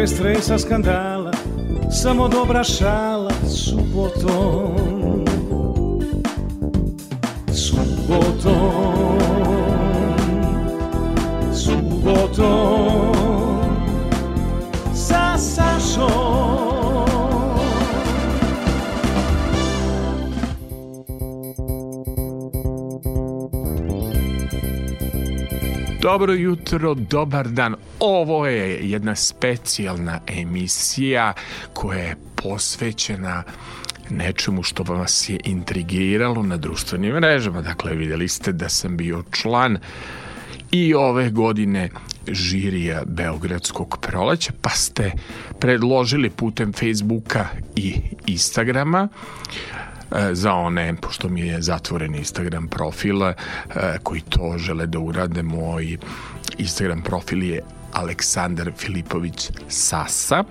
Bez stresa skandala Samo dobra šala subotom Subotom Dobro jutro, dobar dan. Ovo je jedna specijalna emisija koja je posvećena nečemu što vas je intrigiralo na društvenim mrežama. Dakle, vidjeli ste da sam bio član i ove godine žirija Beogradskog proleća, pa ste predložili putem Facebooka i Instagrama za one, pošto mi je zatvoren Instagram profil, e, koji to žele da urade, moj Instagram profil je Aleksandar Filipović Sasa.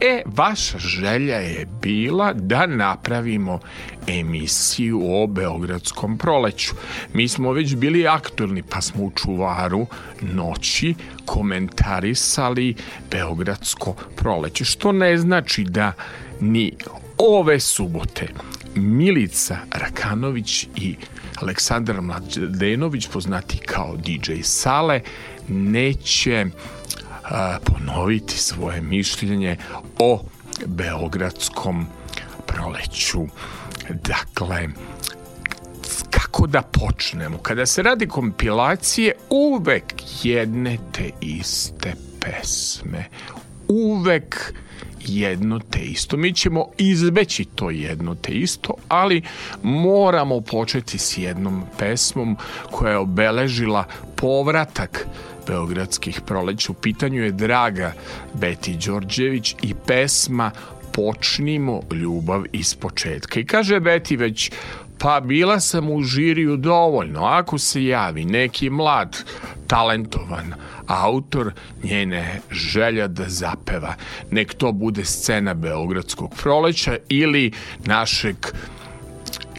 E, vaša želja je bila da napravimo emisiju o Beogradskom proleću. Mi smo već bili aktorni, pa smo u čuvaru noći komentarisali Beogradsko proleće, što ne znači da ni ove subote Milica Rakanović i Aleksandar Mladenović, poznati kao DJ Sale, neće a, ponoviti svoje mišljenje o Beogradskom proleću. Dakle, kako da počnemo? Kada se radi kompilacije, uvek jedne te iste pesme. Uvek jedno te isto. Mi ćemo izbeći to jedno te isto, ali moramo početi s jednom pesmom koja je obeležila povratak Beogradskih proleća. U pitanju je Draga Beti Đorđević i pesma Počnimo ljubav iz početka. I kaže Beti već Pa bila sam u žiriju dovoljno. Ako se javi neki mlad, talentovan autor, njene želja da zapeva. Nek to bude scena Beogradskog proleća ili našeg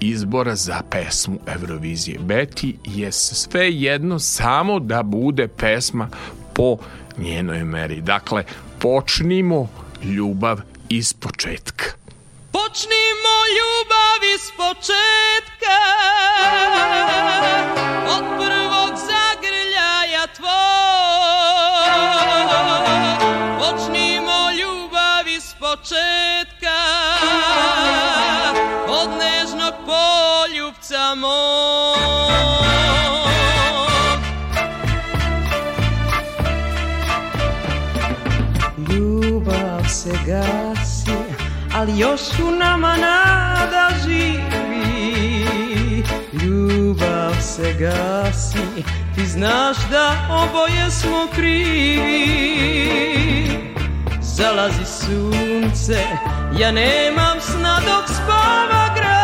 izbora za pesmu Eurovizije. Beti je sve jedno samo da bude pesma po njenoj meri. Dakle, počnimo ljubav iz početka. Počnimo ljubav iz početka. Od prvog zagrljaja tvoj. Počnimo ljubav iz početka. Od nežnog poljubca moj. Ljubav se gasi ali još u nama nada živi. Ljubav se gasi, ti znaš da oboje smo krivi. Zalazi sunce, ja nemam sna dok spava grad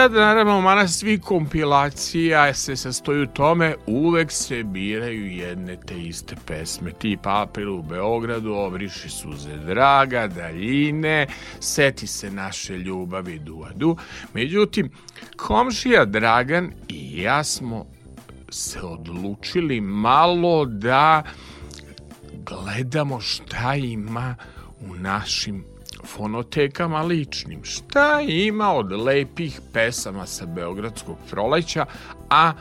sad, naravno, mana svi kompilacija se sastoju u tome, uvek se biraju jedne te iste pesme, tipa Apel u Beogradu, Obriši suze draga, Daljine, Seti se naše ljubavi, du, du. Međutim, komšija Dragan i ja smo se odlučili malo da gledamo šta ima u našim fonotekama ličnim. Šta ima od lepih pesama sa Beogradskog proleća, a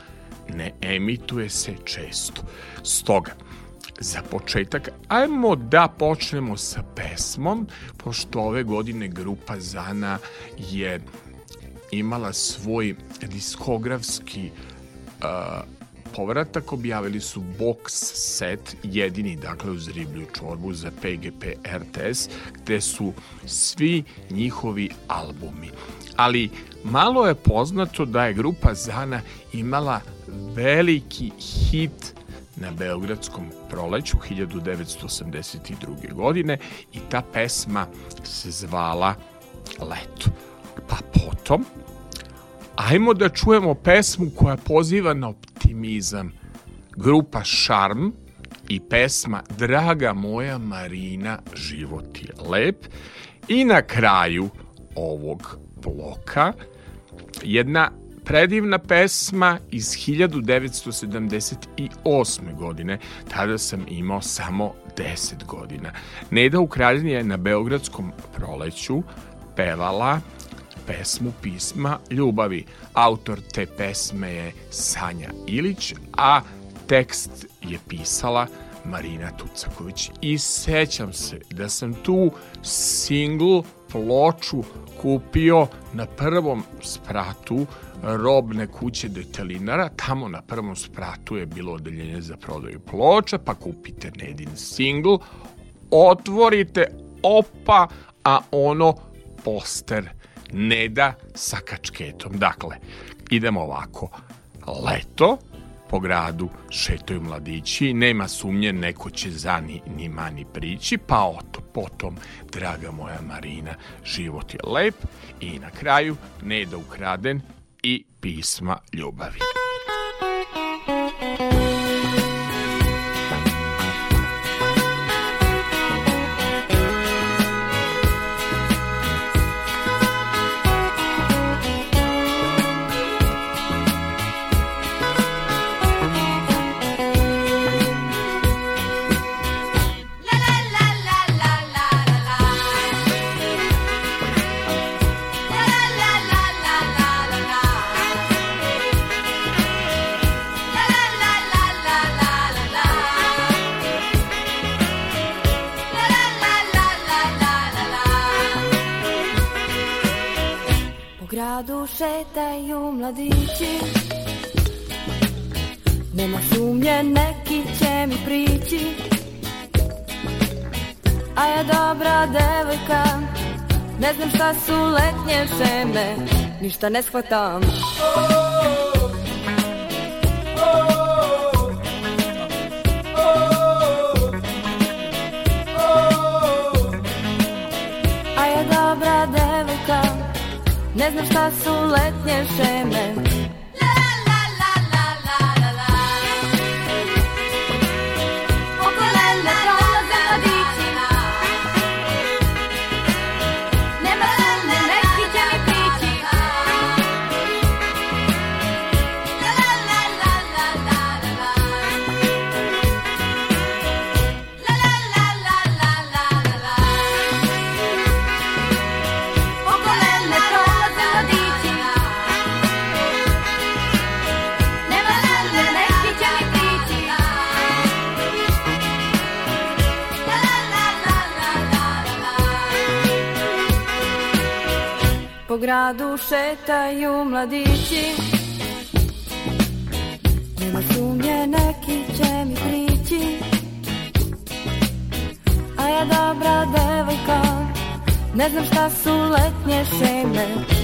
ne emituje se često. Stoga, za početak, ajmo da počnemo sa pesmom, pošto ove godine grupa Zana je imala svoj diskografski uh, povratak objavili su box set, jedini dakle uz riblju čorbu za PGP RTS, gde su svi njihovi albumi. Ali malo je poznato da je grupa Zana imala veliki hit na Beogradskom proleću 1982. godine i ta pesma se zvala Leto. Pa potom ajmo da čujemo pesmu koja poziva na optimizam. Grupa Šarm i pesma Draga moja Marina, život je lep. I na kraju ovog bloka jedna predivna pesma iz 1978. godine. Tada sam imao samo 10 godina. Neda Ukraljina je na Beogradskom proleću pevala pesmu Pisma ljubavi. Autor te pesme je Sanja Ilić, a tekst je pisala Marina Tucaković. I sećam se da sam tu singl ploču kupio na prvom spratu robne kuće detelinara. Tamo na prvom spratu je bilo odeljenje za prodaju ploča, pa kupite Nedin singl, otvorite, opa, a ono poster Neda sa kačketom. Dakle, idemo ovako. Leto, po gradu šetaju mladići, nema sumnje neko će za ni, ni mani prići, pa oto, potom, draga moja Marina, život je lep i na kraju Neda ukraden i pisma ljubavi. Šetaju mladići. Nema sumnje, neki će mi prići. A ja dobra devojka Ne znam šta su letnje šeme Ništa ne shvatam. A Ne znam šta su letnje šeme gradu šetaju mladići. Nema sumnje neki će mi prići. A ja dobra devojka Ne znam šta su letnje šeme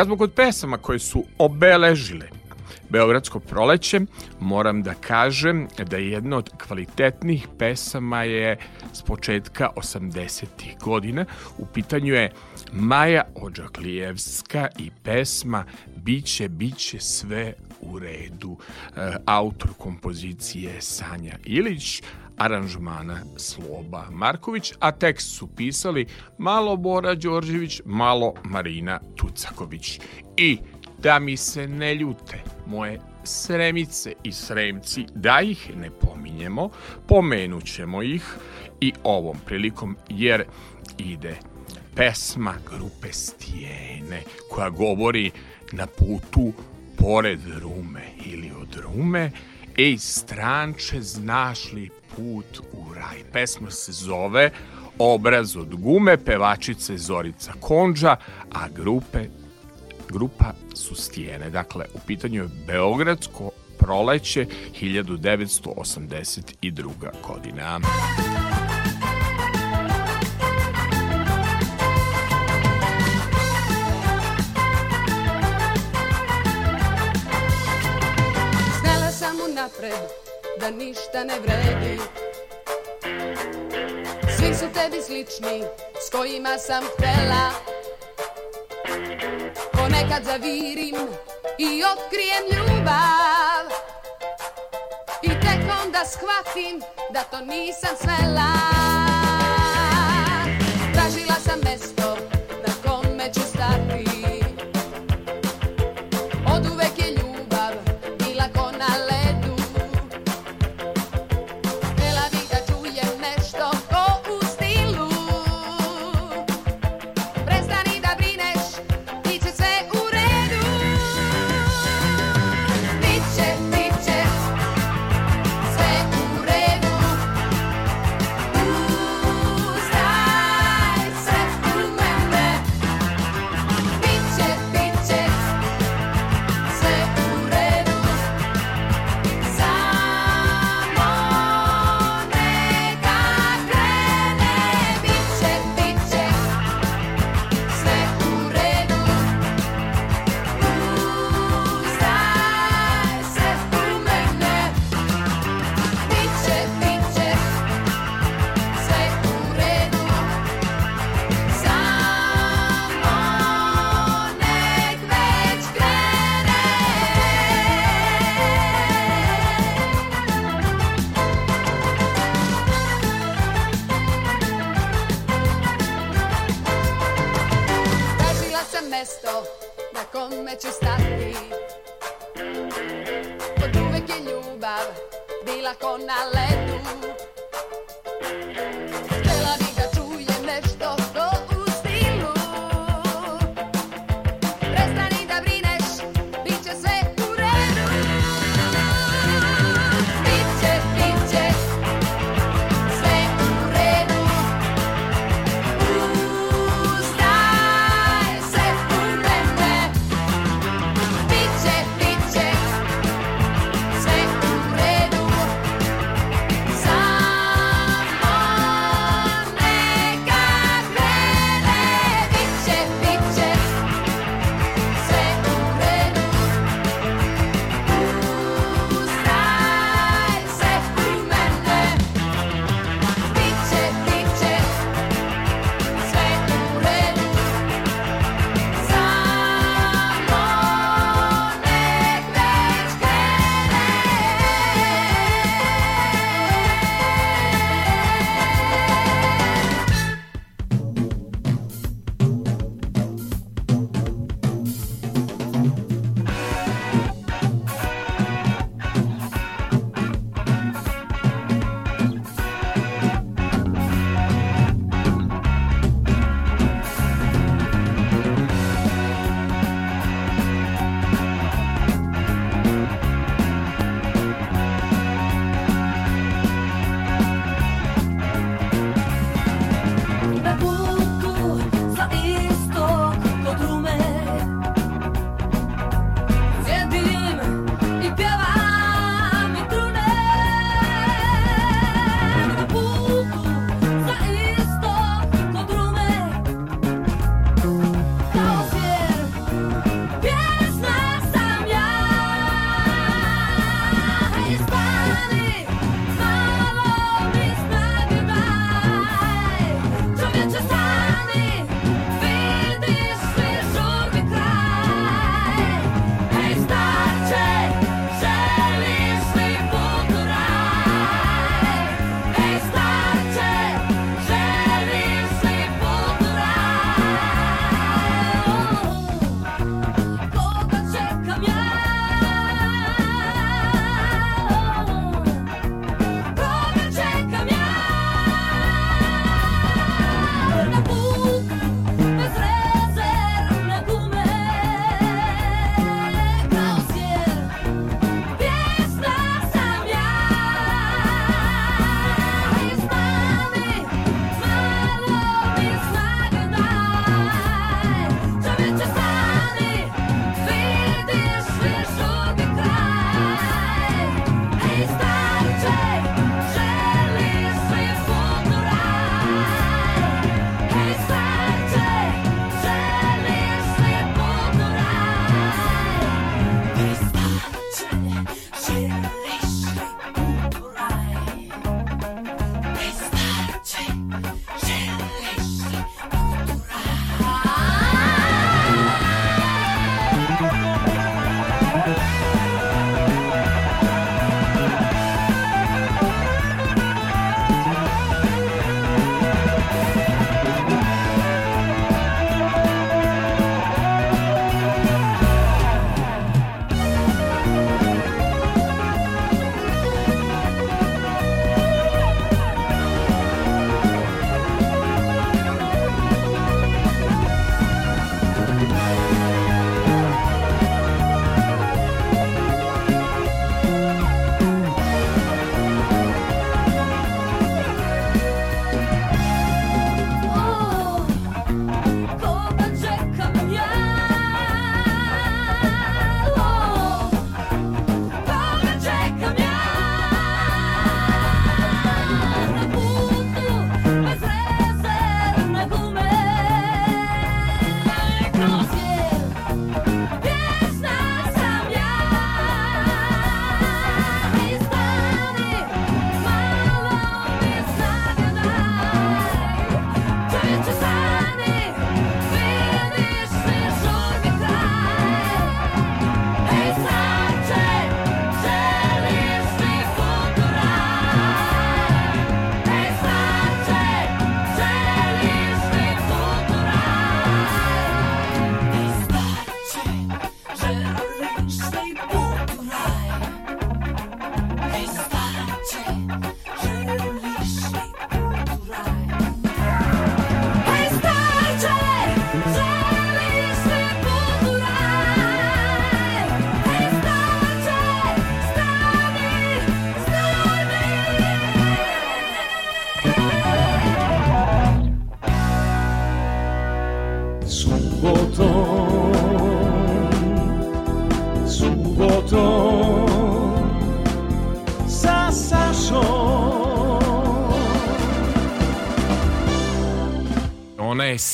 Kad smo kod pesama koje su obeležile Beogradsko proleće, moram da kažem da jedna od kvalitetnih pesama je s početka 80. godina. U pitanju je Maja Ođaklijevska i pesma Biće, biće sve u redu. E, autor kompozicije Sanja Ilić, aranžmana Sloba Marković, a tekst su pisali malo Bora Đorđević, malo Marina Tucaković. I da mi se ne ljute moje sremice i sremci, da ih ne pominjemo, pomenućemo ih i ovom prilikom, jer ide pesma grupe Stijene, koja govori na putu pored Rume ili od Rume, Ej, stranče, znaš li put u raj. Pesma se zove Obraz od gume, pevačice Zorica Konđa, a grupe, grupa su stijene. Dakle, u pitanju je Beogradsko proleće 1982. godina. je ništa ne vredi. Svi su tebi slični, s kojima sam htela. Ponekad zavirim i otkrijem ljubav. I tek onda shvatim da to nisam svela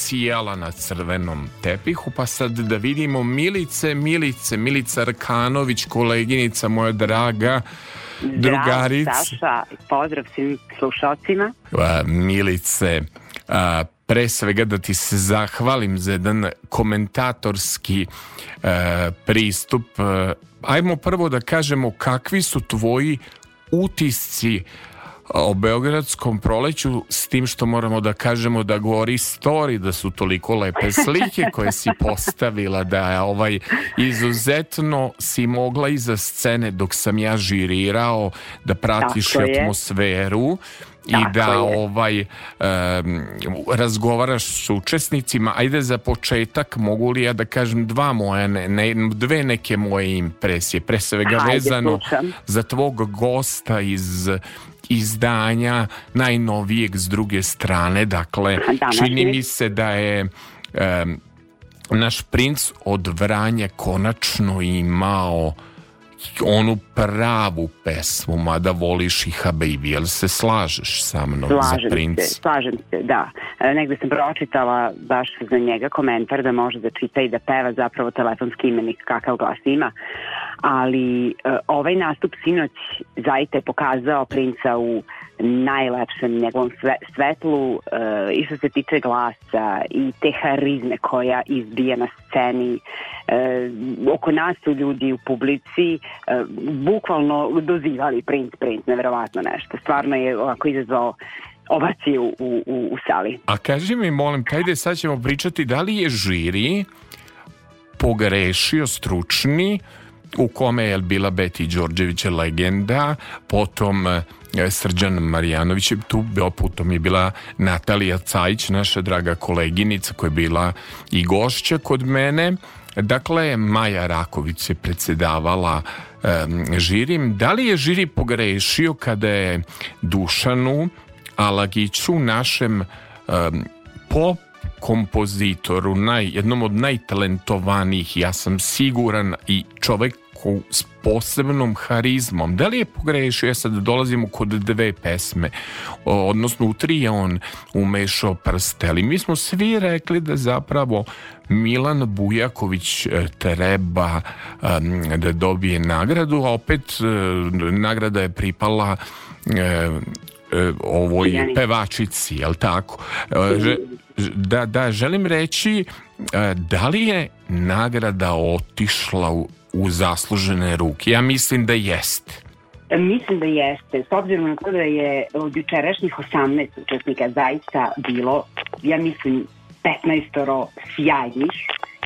sijala na crvenom tepihu, pa sad da vidimo Milice, Milice, Milica Rkanović, koleginica moja draga, drugarica. Saša, pozdrav svim slušalcima. Milice, a, pre svega da ti se zahvalim za jedan komentatorski a, pristup. Ajmo prvo da kažemo kakvi su tvoji utisci o Beogradskom proleću s tim što moramo da kažemo da govori story da su toliko lepe slike koje si postavila da je ovaj izuzetno si mogla iza scene dok sam ja žirirao da pratiš Tako atmosferu i da je. ovaj um, razgovaraš s učesnicima. Ajde za početak mogu li ja da kažem dva moje ne, ne, dve neke moje impresije, pre svega Ajde, vezano za tvog gosta iz izdanja najnovijeg s druge strane. Dakle, čini mi se da je um, naš princ od Vranja konačno imao onu pravu pesmu, mada voliš i Habibi, jel se slažeš sa mnom slažem za princ? Se, slažem se, da. E, negde sam pročitala baš za njega komentar da može da čita i da peva zapravo telefonski imenik kakav glas ima, ali e, ovaj nastup sinoć zaista je pokazao princa u najlepšem njegovom sve, svetlu uh, i što se tiče glasa i te harizme koja izbija na sceni uh, oko nas su ljudi u publici uh, bukvalno dozivali princ, princ, neverovatno nešto stvarno je ovako izazvao ovaciju u, u, u sali. A kaži mi molim, tajde sad ćemo pričati da li je žiri pogrešio stručni u kome je bila Beti Đorđević legenda, potom Srđan Marijanović tu potom je bila Natalija Cajić naša draga koleginica koja je bila i gošća kod mene. Dakle Maja Raković se predsedavala um, žirim da li je žiri pogrešio kada je Dušanu Alagiću našem um, pop kompozitoru, naj, jednom od najtalentovanijih, ja sam siguran i čovek ko, s posebnom harizmom. Da li je pogrešio? Ja sad dolazimo kod dve pesme, odnosno u tri je on umešao prste, ali mi smo svi rekli da zapravo Milan Bujaković e, treba da dobije nagradu, a opet uh, nagrada je pripala uh, ovoj pevačici, jel tako? Da, da, želim reći da li je nagrada otišla u, u zaslužene ruke? Ja mislim da jeste. Mislim da jeste. S obzirom na to da je od jučerašnjih 18 učesnika zaista bilo, ja mislim, 15 sjajnih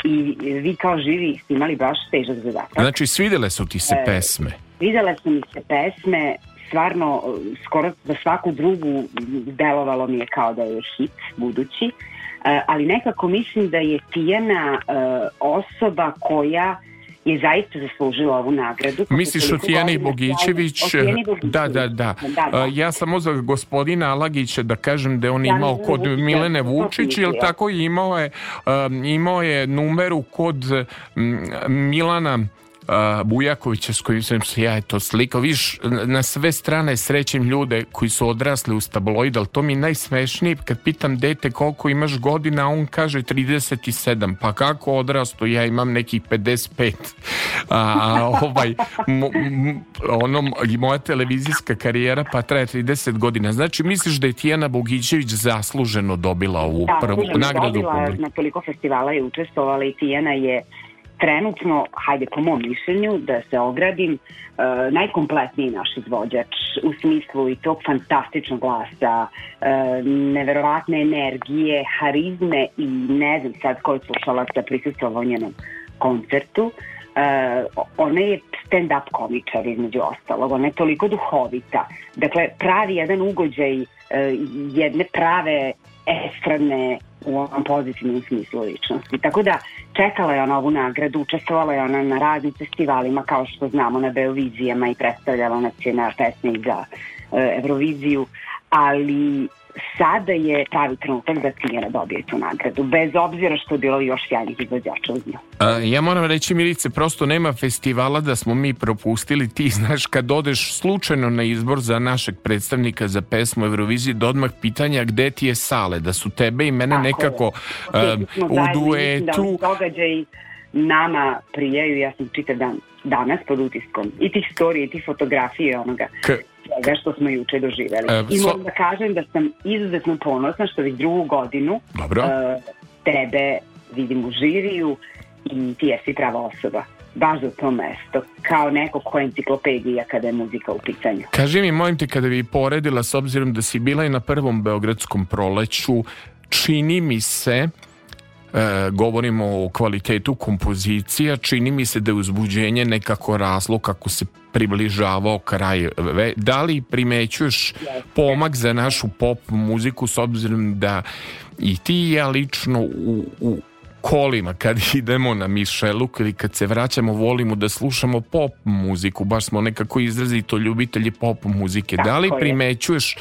i vi kao živi ste imali baš težak zadatak. Znači, svidele su ti se e, pesme? Svidele su mi se pesme, stvarno, skoro za svaku drugu delovalo mi je kao da je hit budući, e, ali nekako mislim da je Tijana e, osoba koja je zaista zaslužila ovu nagradu. Misliš o Bogićević? Da, da, da, da. da. Ja sam za gospodina Alagića da kažem da je on imao kod Milene Vučić, jel tako imao je, imao je numeru kod Milana Bujakovića s kojim sam se ja eto slikao. Viš, na sve strane srećem ljude koji su odrasli u tabloid, ali to mi je najsmešnije kad pitam dete koliko imaš godina, on kaže 37. Pa kako odrasto? Ja imam nekih 55. A, ovaj, mo, ono, moja televizijska karijera pa traje 30 godina. Znači, misliš da je Tijana Bogićević zasluženo dobila ovu da, prvu nagradu? Dobila, na toliko festivala je učestvovala i Tijana je trenutno, hajde po mom mišljenju, da se ogradim, uh, najkompletniji naš izvođač u smislu i tog fantastičnog glasa, uh, neverovatne energije, harizme i ne znam sad koji slušalaca prisustvovao njenom koncertu. Uh, ona je stand-up komičar između ostalog, ona je toliko duhovita. Dakle, pravi jedan ugođaj uh, jedne prave estradne u ovom pozitivnom smislu ličnosti. Tako da čekala je ona ovu nagradu, učestvovala je ona na raznim festivalima kao što znamo na Beovizijama i predstavljala nacionalne pesme za e, Euroviziju, ali sada je pravi trenutak da Tijana dobije tu nagradu, bez obzira što je bilo još sjajnih izvođača uz nju. ja moram reći, Milice, prosto nema festivala da smo mi propustili. Ti znaš, kad odeš slučajno na izbor za našeg predstavnika za pesmu Eurovizije, da odmah pitanja gde ti je sale, da su tebe i mene Tako nekako uh, u da duetu... Da događaj nama prijaju, ja sam čitav dan danas pod utiskom i tih storije i tih fotografije onoga K svega što smo juče doživeli. E, I moram da kažem da sam izuzetno ponosna što već drugu godinu Dobro. Uh, tebe vidim u žiriju i ti jesi prava osoba baš za to mesto, kao neko ko je enciklopedija kada je muzika u pitanju. Kaži mi, mojim te, kada bi poredila, s obzirom da si bila i na prvom Beogradskom proleću, čini mi se e, govorimo o kvalitetu kompozicija, čini mi se da je uzbuđenje nekako raslo kako se približavao kraj. Da li primećuješ pomak za našu pop muziku s obzirom da i ti i ja lično u, u kolima kad idemo na Mišeluk ili kad se vraćamo volimo da slušamo pop muziku, baš smo nekako izrazito ljubitelji pop muzike. Tako da li primećuješ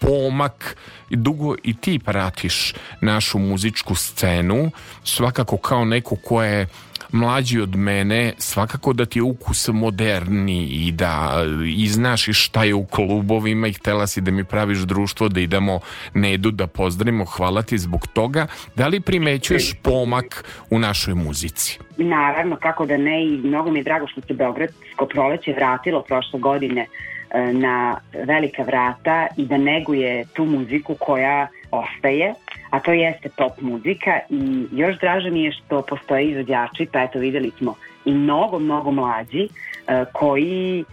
pomak i dugo i ti pratiš našu muzičku scenu svakako kao neko ko je mlađi od mene svakako da ti je ukus moderni i da i znaš i šta je u klubovima i htela si da mi praviš društvo da idemo Nedu da pozdravimo hvala ti zbog toga da li primećuješ pomak u našoj muzici? Naravno, kako da ne i mnogo mi je drago što se Beogradsko proleće vratilo prošle godine E, na velika vrata i da neguje tu muziku koja ostaje, a to jeste pop muzika i još draže mi je što postoje izvođači, pa eto videli smo i mnogo, mnogo mlađi e, koji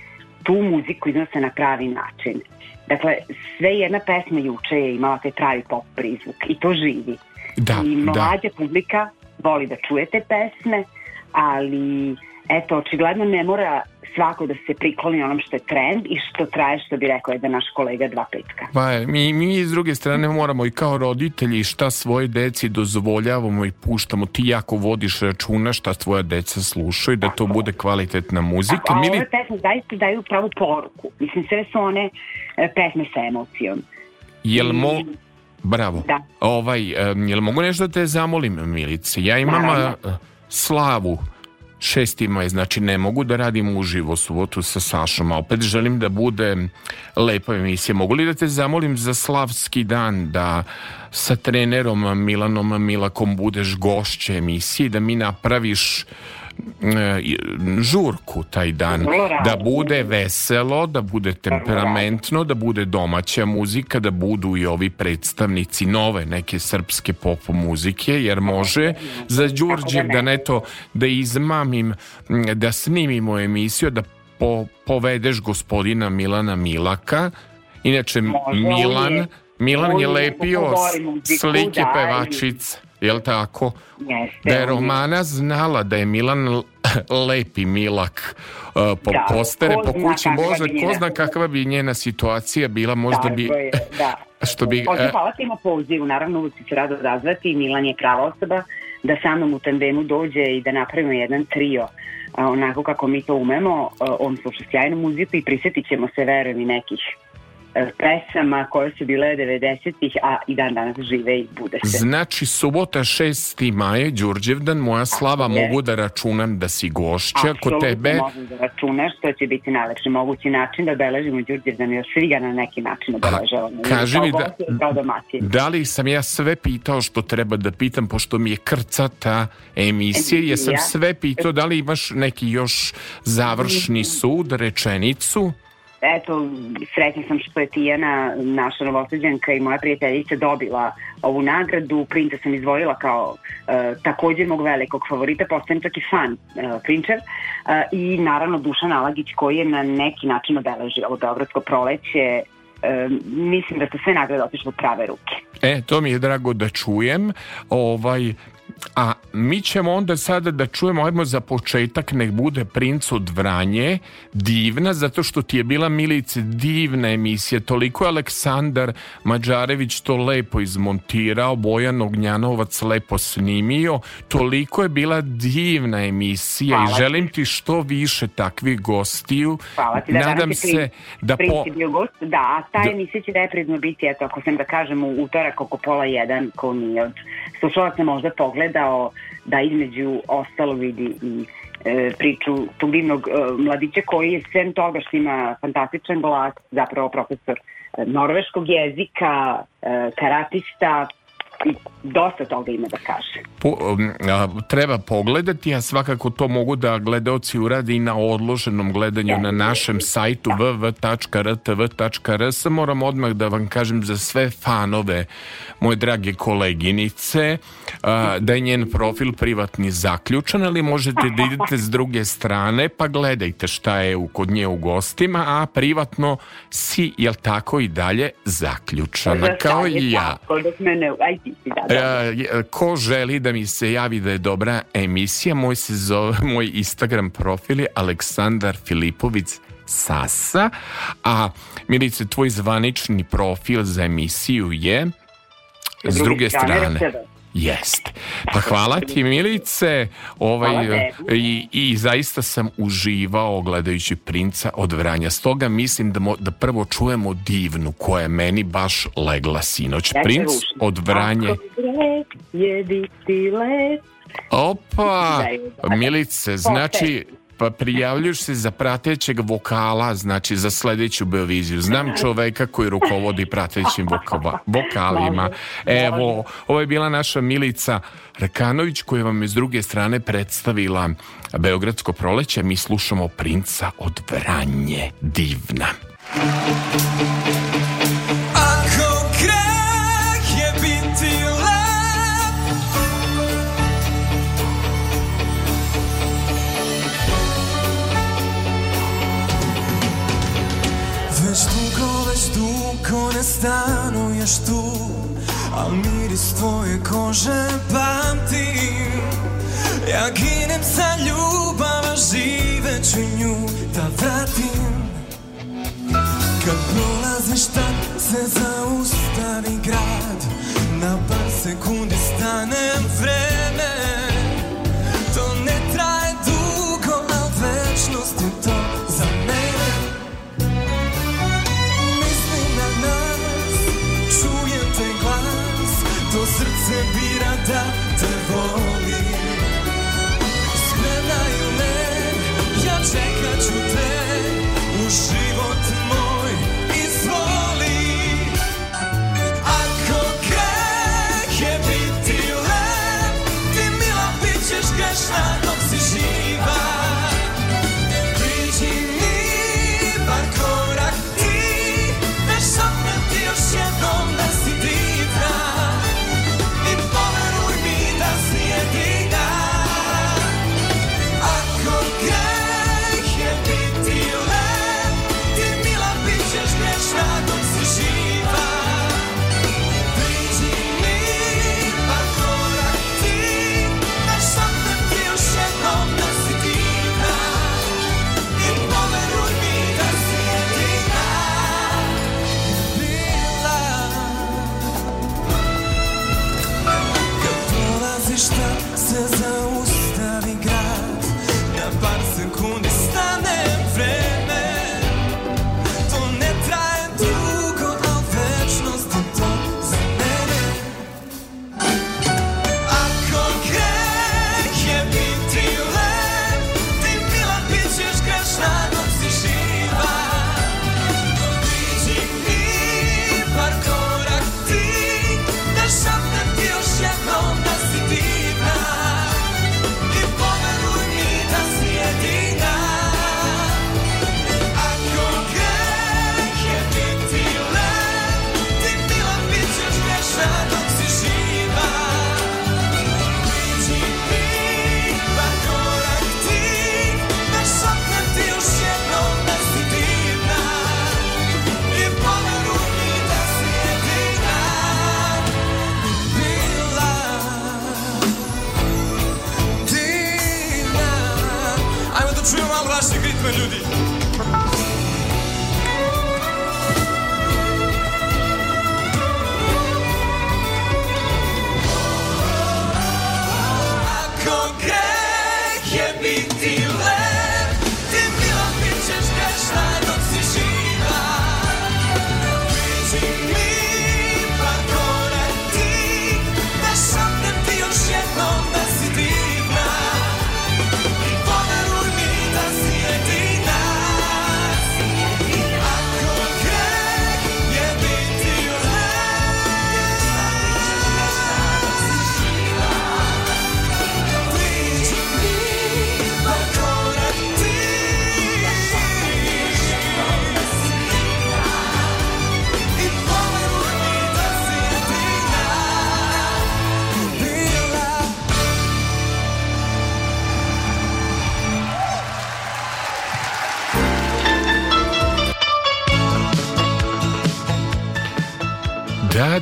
tu muziku iznose na pravi način. Dakle, sve jedna pesma juče je imala taj pravi pop prizvuk i to živi. Da, I da. mlađa da. publika voli da čuje te pesme, ali eto, očigledno ne mora svako da se prikloni onom što je trend i što traje, što bi rekao jedan naš kolega dva petka. Pa, mi, mi s druge strane moramo i kao roditelji šta svoje deci dozvoljavamo i puštamo. Ti jako vodiš računa šta tvoja deca slušaju, da to bude kvalitetna muzika. Tako, a ove pesme zaista daju pravu poruku. Mislim, sve su one e, pesme sa emocijom. Jel mo... Bravo. Da. Ovaj, jel mogu nešto da te zamolim, Milice? Ja imam Naravno. slavu šestima je, znači ne mogu da radim uživo subotu sa Sašom, a opet želim da bude lepa emisija. Mogu li da te zamolim za slavski dan da sa trenerom Milanom Milakom budeš gošće emisije, da mi napraviš žurku taj dan. Da bude veselo, da bude temperamentno da bude domaća muzika da budu i ovi predstavnici nove neke srpske pop muzike jer može za Đurđev da neto da izmamim da snimimo emisiju da po, povedeš gospodina Milana Milaka. Inače Milan Milan je lepio slike pevačice jel tako? Jeste, da je Romana znala da je Milan lepi Milak uh, po da, postere po kući, možda ko zna kakva bi njena situacija bila, možda bi... Je, da. što bi... Možda hvala ti ima pozivu, naravno uvijek se rado razvati, Milan je prava osoba da sa mnom u tandemu dođe i da napravimo jedan trio onako kako mi to umemo, on sluša sjajnu muziku i prisjetit ćemo se, verujem, i nekih pesama koje su bile 90-ih, a i dan danas žive i bude se. Znači, subota 6. maje, Đurđevdan, moja slava, je. mogu da računam da si gošća kod tebe. mogu da računaš, to će biti najlepši mogući način da obeležimo Đurđevdan, jer svi ga na neki način obeležavamo. Kaži mi, da, da li sam ja sve pitao što treba da pitam, pošto mi je krcata emisija, jesam sve pitao, da li imaš neki još završni sud, rečenicu? Eto, srećna sam što je Tijana, naša novosađenka i moja prijateljica dobila ovu nagradu. Princa sam izvojila kao uh, također mog velikog favorita, postajem čak i fan uh, Prinčev. Uh, I naravno Dušan Alagić koji je na neki način obeležio ovo Beogradsko proleće e, mislim da su sve nagrade otišle u prave ruke. E, to mi je drago da čujem. Ovaj, a mi ćemo onda sada da čujemo, ajmo za početak, nek bude Princ od Vranje, divna, zato što ti je bila Milice divna emisija, toliko je Aleksandar Mađarević to lepo izmontirao, Bojan Ognjanovac lepo snimio, toliko je bila divna emisija Hvala i želim ti što više takvih gostiju. Hvala ti, da Nadam se da po... bio gost, da, a ta da... emisija će reprizno biti, eto, ako sam da kažem, u utorak oko pola jedan, ko nije. Od slušalaca možda pogledao da između ostalo vidi i e, priču tog divnog e, mladića koji je sem toga što ima fantastičan glas, zapravo profesor e, norveškog jezika, e, karatista, i dosta toga ima da kaže. Po, um, a, treba pogledati, a svakako to mogu da gledaoci uradi i na odloženom gledanju ja, na našem sajtu da. www.rtv.rs. Moram odmah da vam kažem za sve fanove moje drage koleginice a, da je njen profil privatni zaključan, ali možete da idete s druge strane pa gledajte šta je u, kod nje u gostima, a privatno si, jel tako i dalje, zaključana kao i ja. Tako, dok mene, aj da, da. ko želi da mi se javi da je dobra emisija, moj, se zove, moj Instagram profil je Aleksandar Filipović Sasa, a Milice, tvoj zvanični profil za emisiju je s druge strane. Jeste. Pa hvala ti Milice ovaj, i, i zaista sam uživao gledajući princa od Vranja. Stoga mislim da, mo, da prvo čujemo divnu koja je meni baš legla sinoć. Princ od Vranje. Opa, Milice, znači pa prijavljuš se za pratećeg vokala, znači za sledeću Beoviziju. Znam čoveka koji rukovodi pratećim vokava, vokalima. Evo, ovo je bila naša Milica Rekanović koja vam je s druge strane predstavila Beogradsko proleće. Mi slušamo Princa od Vranje. Divna. Ko ne stanuješ tu Al miris tvoje kože pamtim Ja ginem za ljubav, a živeću nju da vratim. Kad prolaziš tad se zaustavi grad. Na par sekundi stanem vreme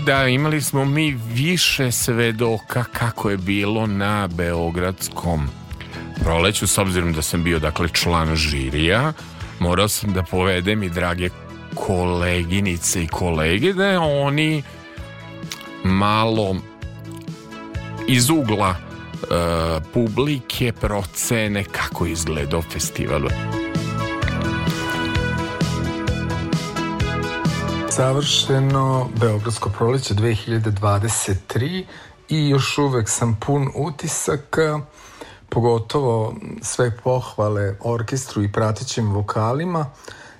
Da, imali smo mi više svedoka kako je bilo na Beogradskom proleću, s obzirom da sam bio dakle član žirija, morao sam da povedem i drage koleginice i kolege da oni malo iz ugla e, publike procene kako izgledao festival. Savršeno Beogradsko proleće 2023 i još uvek sam pun utisaka, pogotovo sve pohvale orkestru i pratećim vokalima.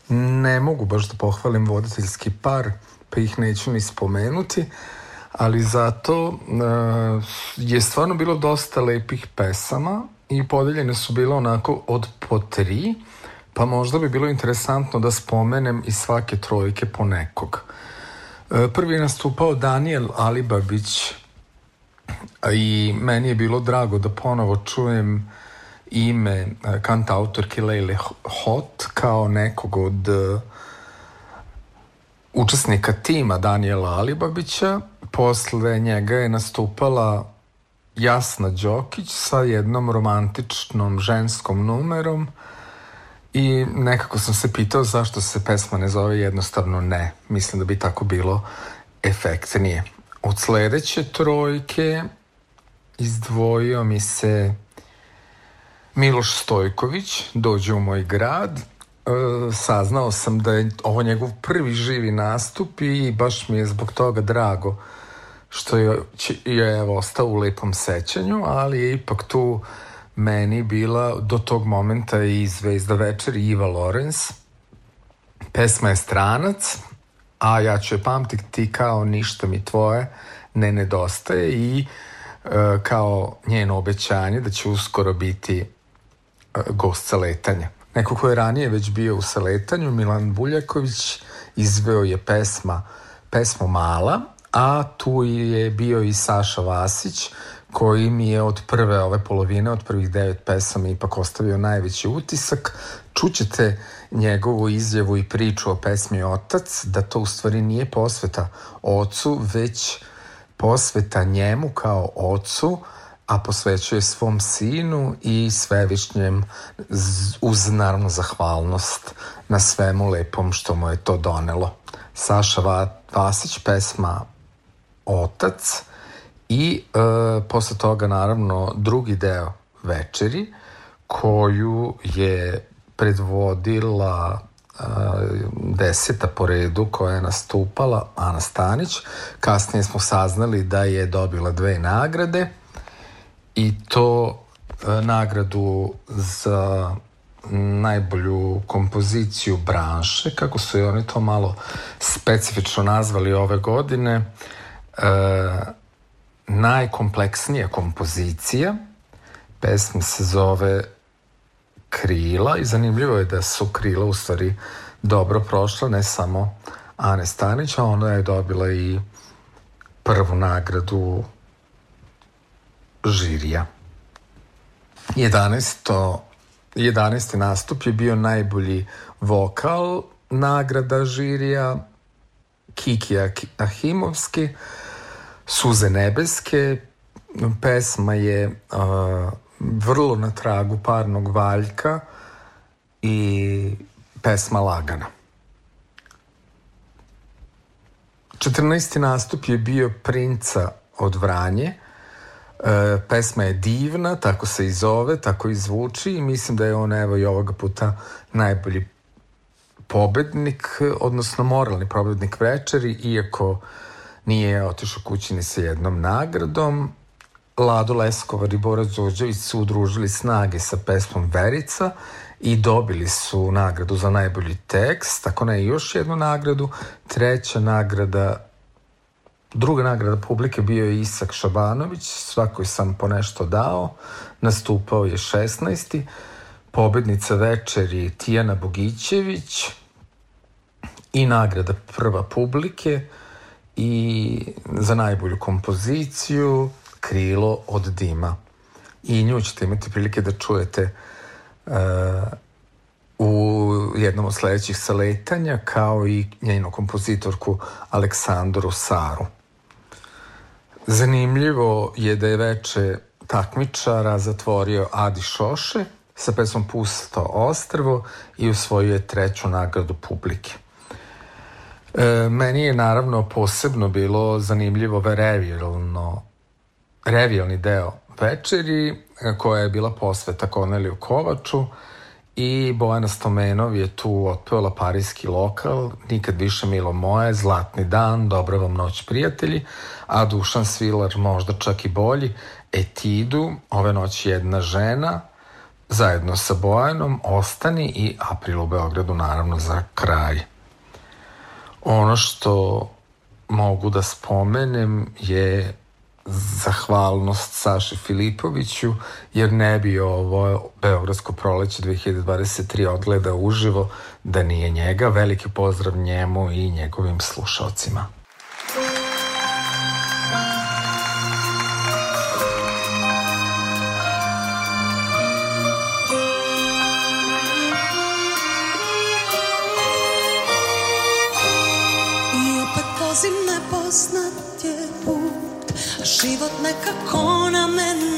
Ne mogu baš da pohvalim voditeljski par, pa ih neću ni spomenuti, ali zato uh, je stvarno bilo dosta lepih pesama i podeljene su bile onako od po tri, pa možda bi bilo interesantno da spomenem i svake trojke po nekog. E, Prvi je nastupao Daniel Alibabić i meni je bilo drago da ponovo čujem ime e, kantautorke Lejle Hot kao nekog od e, učesnika tima Daniela Alibabića. Posle njega je nastupala Jasna Đokić sa jednom romantičnom ženskom numerom i nekako sam se pitao zašto se pesma ne zove jednostavno ne. Mislim da bi tako bilo efektnije. Od sledeće trojke izdvojio mi se Miloš Stojković, dođe u moj grad. E, saznao sam da je ovo njegov prvi živi nastup i baš mi je zbog toga drago što je, je evo, ostao u lepom sećanju, ali je ipak tu meni bila do tog momenta i zvezda večeri Iva Lorenz. Pesma je Stranac, a ja ću je pamtiti kao ništa mi tvoje ne nedostaje i e, kao njeno obećanje da će uskoro biti e, gost sa letanja. Neko ko je ranije već bio u saletanju, Milan Buljaković, izveo je pesma, pesmu Mala, a tu je bio i Saša Vasić, koji mi je od prve ove polovine, od prvih devet pesama ipak ostavio najveći utisak. Čućete njegovu izjavu i priču o pesmi Otac, da to u stvari nije posveta ocu, već posveta njemu kao ocu, a posvećuje svom sinu i svevišnjem uz naravno zahvalnost na svemu lepom što mu je to donelo. Saša Va- Vasić, pesma Otac i e, posle toga naravno drugi deo večeri koju je predvodila e, deseta po redu koja je nastupala Ana Stanić. Kasnije smo saznali da je dobila dve nagrade i to e, nagradu za najbolju kompoziciju branše, kako su i oni to malo specifično nazvali ove godine, e, najkompleksnija kompozicija. Pesma se zove Krila i zanimljivo je da su Krila u stvari dobro prošla, ne samo Ane Stanić, a ona je dobila i prvu nagradu žirija. 11. 11. nastup je bio najbolji vokal nagrada žirija Kiki Ahimovski Suze nebeske pesma je uh, vrlo na tragu parnog valjka i pesma Lagana. 14. nastup je bio Princa od Vranje. E, pesma je divna, tako se i zove, tako i zvuči i mislim da je on evo i ovoga puta najbolji pobednik, odnosno moralni pobednik večeri, iako nije otišao kući ni sa jednom nagradom. Lado Leskovar i Bora Đorđević su udružili snage sa pesmom Verica i dobili su nagradu za najbolji tekst, tako ne još jednu nagradu. Treća nagrada, druga nagrada publike bio je Isak Šabanović, svakoj sam po nešto dao, nastupao je 16. Pobednica večeri Tijana Bogićević i nagrada prva publike i za najbolju kompoziciju Krilo od dima. I nju ćete imati prilike da čujete uh, u jednom od sledećih saletanja kao i njenu kompozitorku Aleksandru Saru. Zanimljivo je da je veče takmičara zatvorio Adi Šoše sa pesmom Pusto ostrvo i usvojio je treću nagradu publike. E, meni je naravno posebno bilo zanimljivo revijalno, revijalni deo večeri e, koja je bila posveta Korneliju Kovaču i Bojana Stomenov je tu otpevala parijski lokal Nikad više milo moje, Zlatni dan, Dobra vam noć prijatelji, a Dušan Svilar možda čak i bolji, Etidu, ove noći jedna žena, zajedno sa Bojanom, Ostani i April u Beogradu naravno za kraj. Ono što mogu da spomenem je zahvalnost Saši Filipoviću, jer ne bi ovo Beogradsko proleće 2023 odgleda uživo da nije njega. Veliki pozdrav njemu i njegovim slušalcima. Život nekako na mene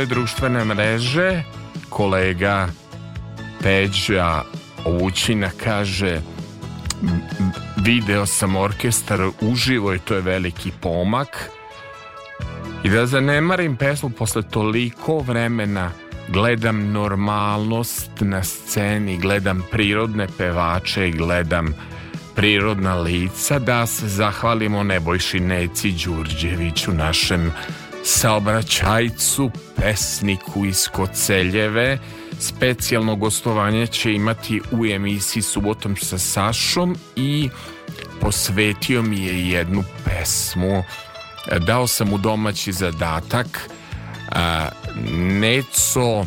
gore, društvene mreže. Kolega Peđa Vućina kaže video sam orkestar uživo i to je veliki pomak. I da zanemarim pesmu posle toliko vremena gledam normalnost na sceni, gledam prirodne pevače gledam prirodna lica da se zahvalimo Nebojši Neci Đurđeviću našem saobraćajcu, pesniku iz Koceljeve. Specijalno gostovanje će imati u emisiji Subotom sa Sašom i posvetio mi je jednu pesmu. Dao sam mu domaći zadatak. Neco,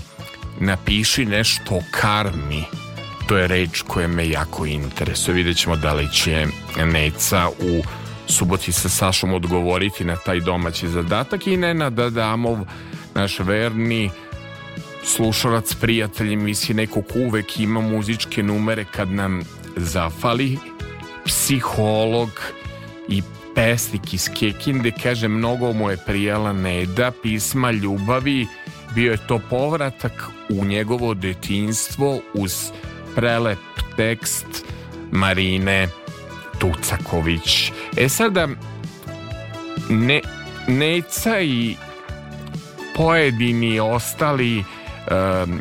napiši nešto o karmi. To je reč koja me jako interesuje. Vidjet ćemo da li će Neca u suboti sa Sašom odgovoriti na taj domaći zadatak i Nenad Adamov, naš verni slušalac, prijatelj emisije nekog uvek ima muzičke numere kad nam zafali psiholog i pesnik iz Kekinde kaže mnogo mu je prijela Neda pisma ljubavi bio je to povratak u njegovo detinstvo uz prelep tekst Marine Tucaković. E sada, ne, Neca i pojedini ostali um,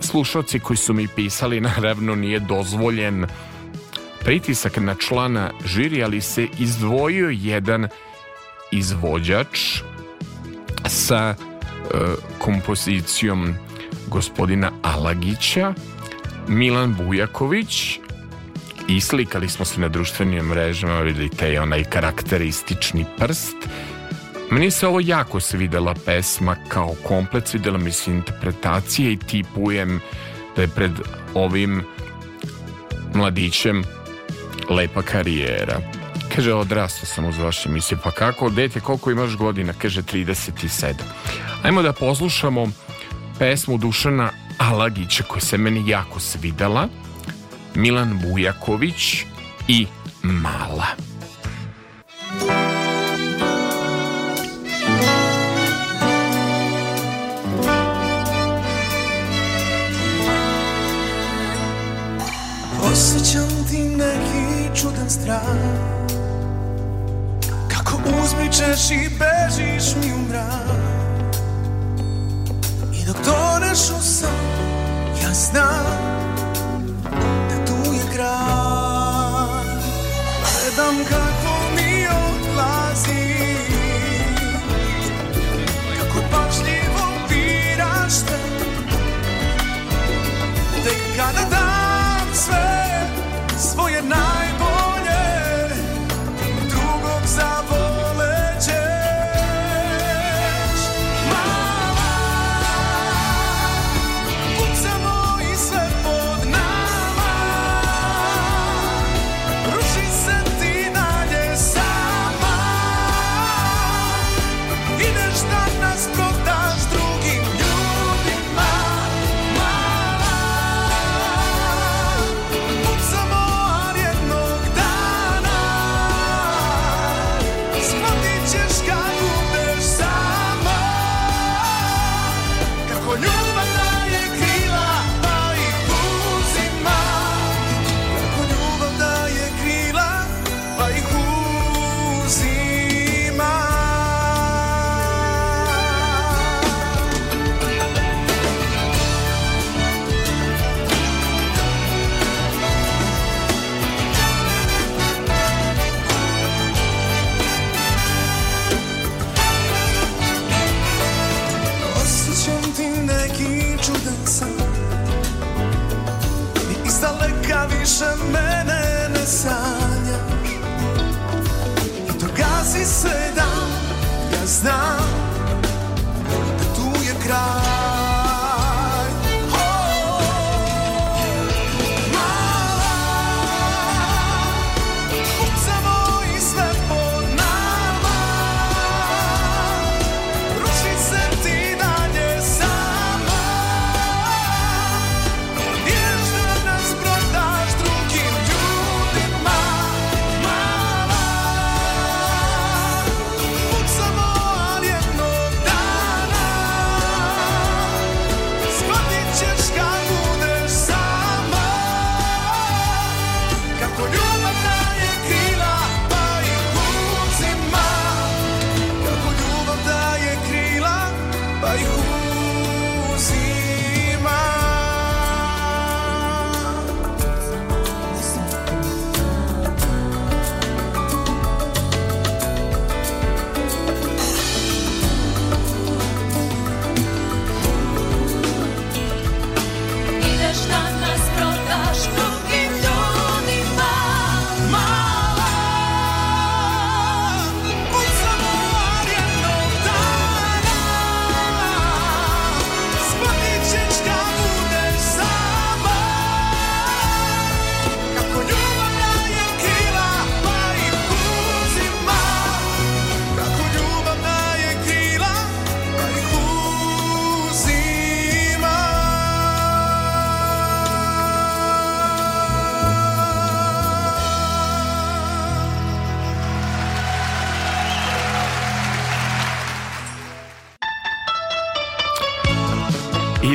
slušalci koji su mi pisali, naravno nije dozvoljen pritisak na člana žiri, ali se izdvojio jedan izvođač sa uh, kompozicijom gospodina Alagića, Milan Bujaković, i slikali smo se na društvenim mrežama, vidite onaj karakteristični prst. Meni se ovo jako svidela pesma kao komplet, svidela mi se interpretacija i tipujem da je pred ovim mladićem lepa karijera. Kaže, odrastao sam uz vaše emisije. Pa kako, dete, koliko imaš godina? Kaže, 37. Ajmo da poslušamo pesmu Dušana Alagića koja se meni jako svidela. Milan Bujaković i Mala. Osjećam ti neki čudan strah Kako uzmičeš i bežiš mi u mrak I dok toneš u san Ja znam kraj Gledam kako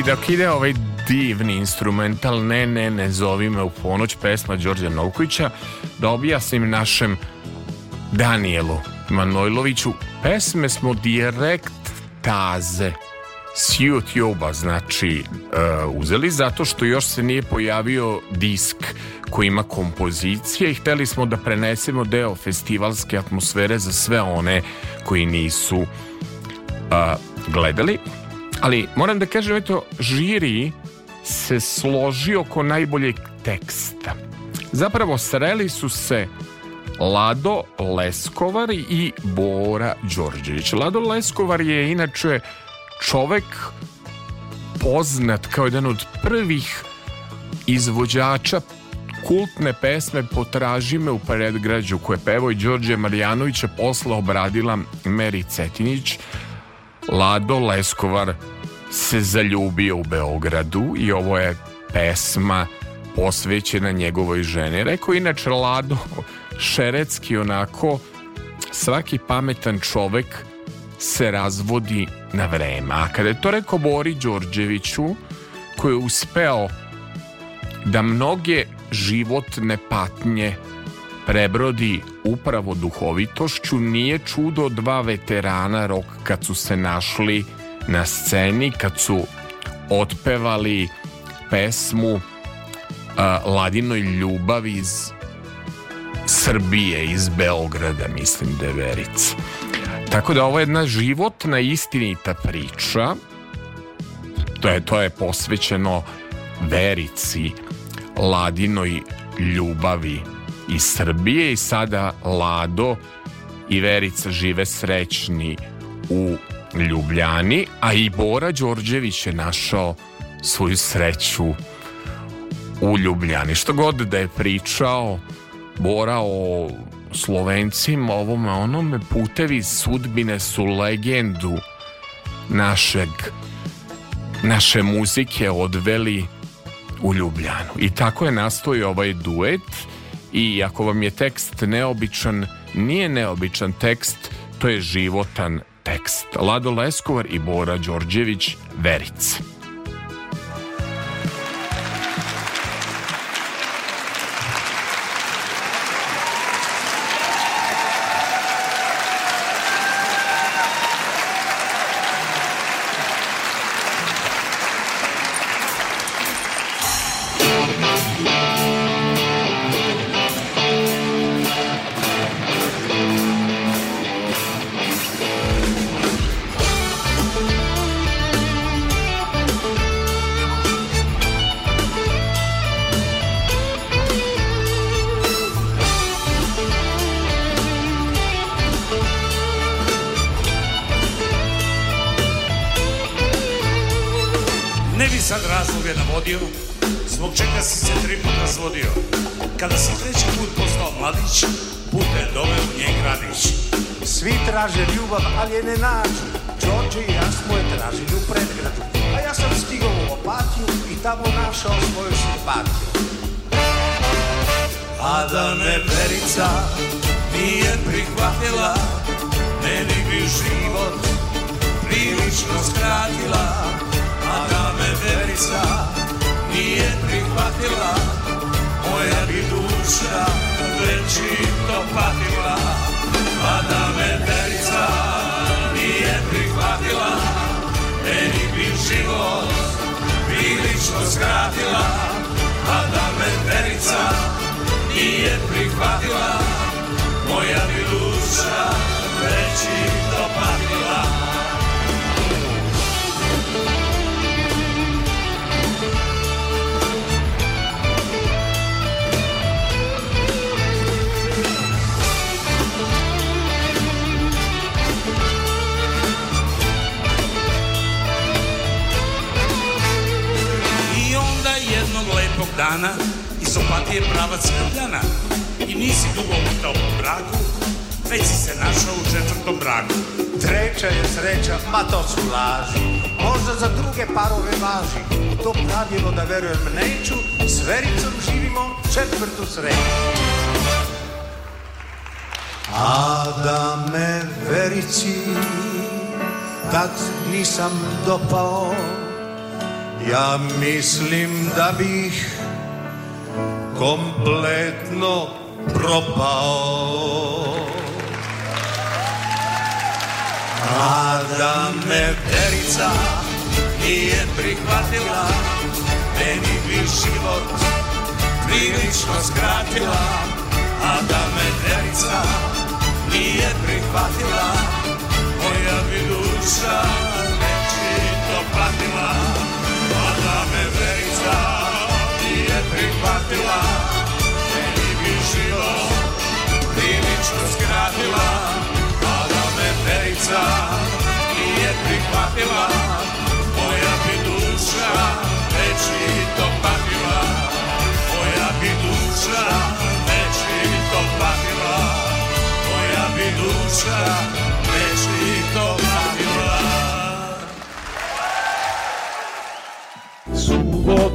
dok ide ovaj divni instrumental Ne, ne, ne zovi me u ponoć pesma Đorđa Novkovića da objasnim našem Danielu Manojloviću. Pesme smo direkt taze. S YouTube-a znači uh, uzeli zato što još se nije pojavio disk koji ima kompozicije i hteli smo da prenesemo deo festivalske atmosfere za sve one koji nisu uh, gledali ali moram da kažem eto žiri se složi oko najboljeg teksta zapravo sreli su se Lado Leskovar i Bora Đorđević. Lado Leskovar je inače čovek poznat kao jedan od prvih izvođača kultne pesme Potraži me u predgrađu koje pevoj Đorđe Marjanovića posle obradila Meri Cetinić Lado Leskovar se zaljubio u Beogradu i ovo je pesma posvećena njegovoj ženi. Rekao inače Lado Šerecki onako svaki pametan čovek se razvodi na vreme. A kada je to rekao Bori Đorđeviću, koji je uspeo da mnoge životne patnje prebrodi upravo duhovitošću, nije čudo dva veterana rok kad su se našli na sceni, kad su otpevali pesmu uh, Ladinoj ljubavi iz Srbije, iz Beograda, mislim da je Verica. Tako da ovo je jedna životna istinita priča. To je, to je posvećeno Verici, Ladinoj ljubavi iz Srbije i sada Lado i Verica žive srećni u Ljubljani, a i Bora Đorđević je našao svoju sreću u Ljubljani. Što god da je pričao Bora o Slovencima, ovome onome, putevi sudbine su legendu našeg naše muzike odveli u Ljubljanu. I tako je nastao ovaj duet i ako vam je tekst neobičan, nije neobičan tekst, to je životan tekst. Lado Leskovar i Bora Đorđević, Verica. jednog lepog dana iz opatije pravac Srbljana i nisi dugo utao po braku, već si se našao u četvrtom braku. Treća je sreća, ma to su laži, možda za druge parove važi. To pravilo da verujem neću, s vericom živimo četvrtu sreću. A da me verici, tak nisam dopao, Ja mislim da bih kompletno propao. A da me Verica nije prihvatila Meni bi život prilično skratila A da me Verica nije prihvatila Moja bi duša večito patila A da me Verica nije prihvatila Meni bi život prilično skratila A me Verica nije prihvatila Moja patila Moja patila Moja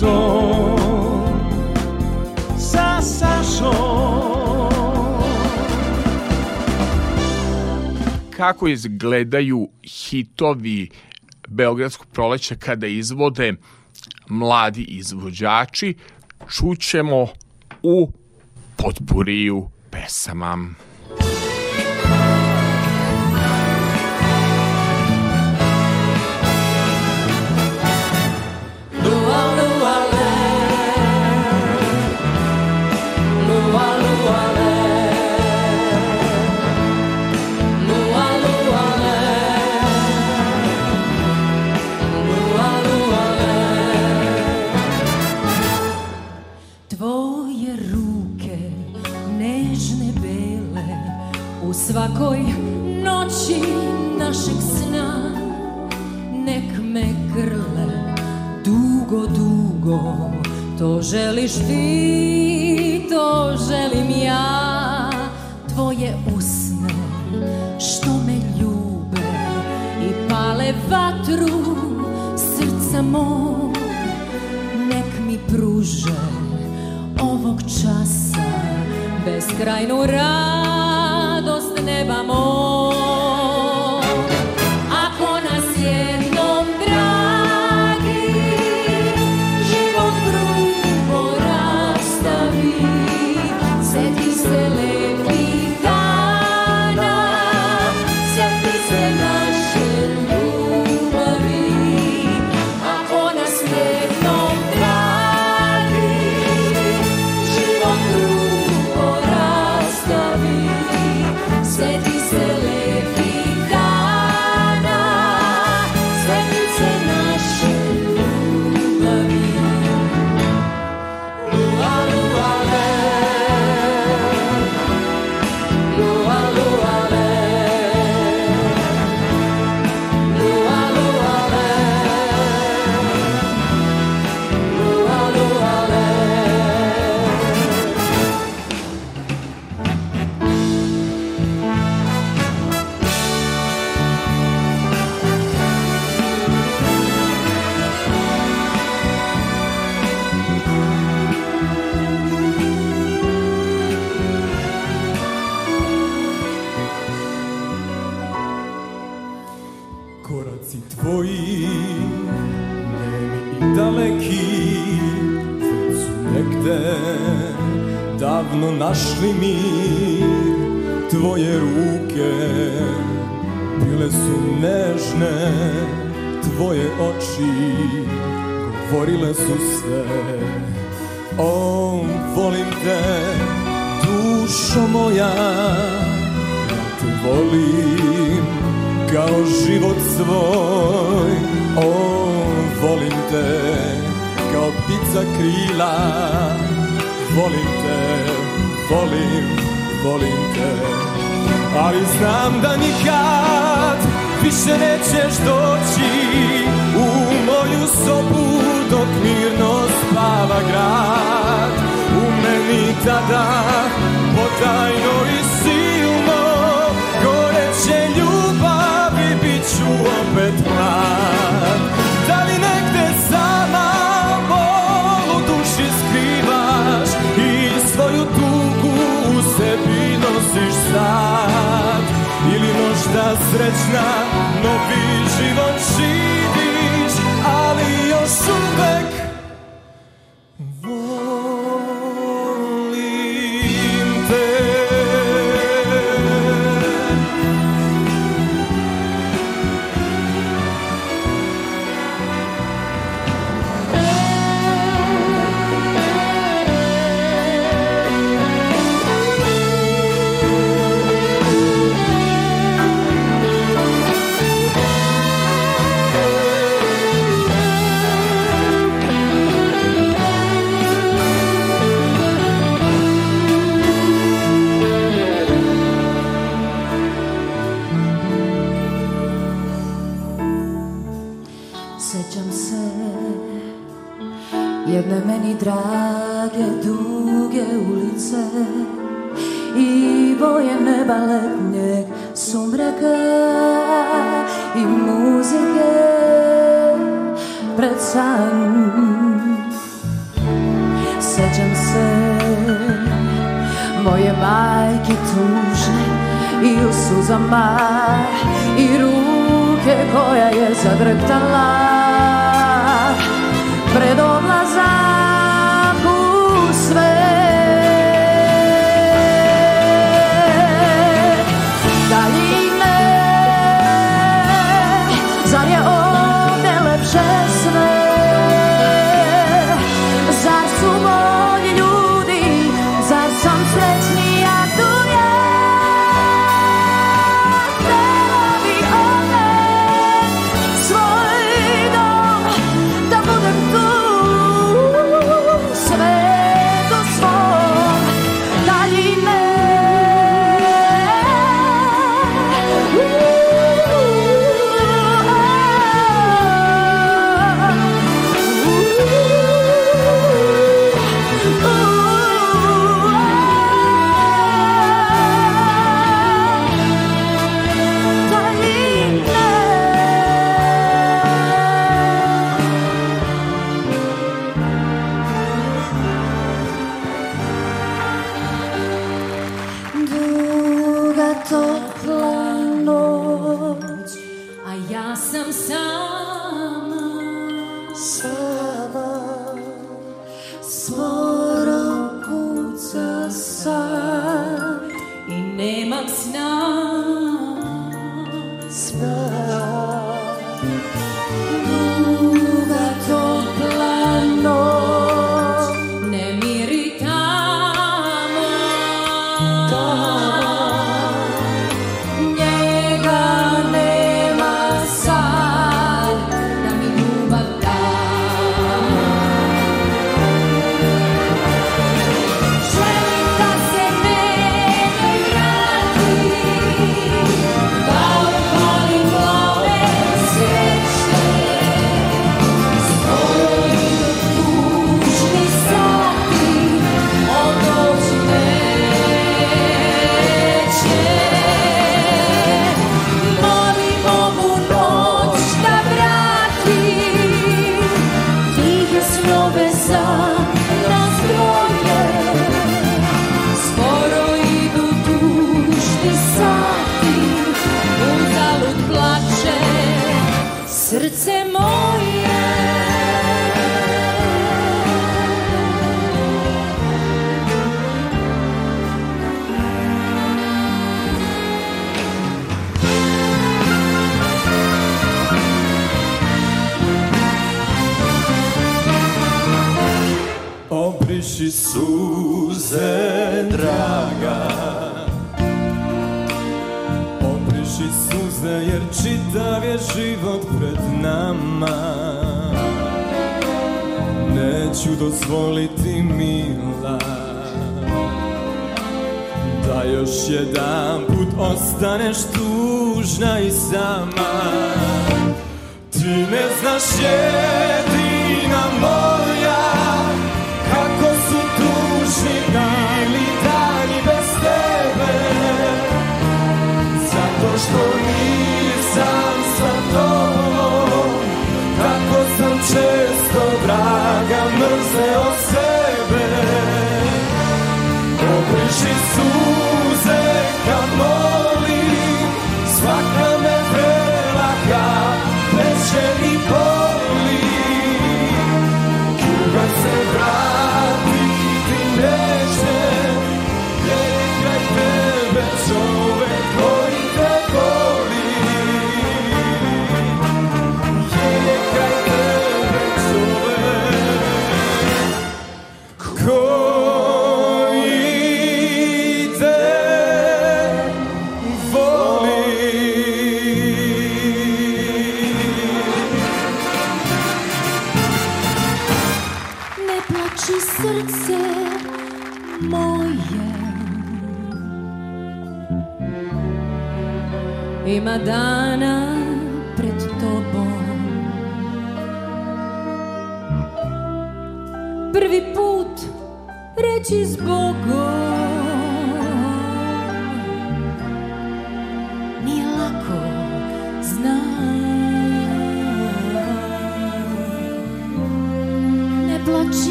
Sa kako izgledaju hitovi Beogradskog proleća kada izvode mladi izvođači, čućemo u potpuriju pesama. Svakoj noći našeg sna, nek me grle, dugo, dugo, to želiš ti, to želim ja, tvoje usne, što me ljube i pale vatru srca mog, nek mi pruže ovog časa beskrajnu radost neba mog.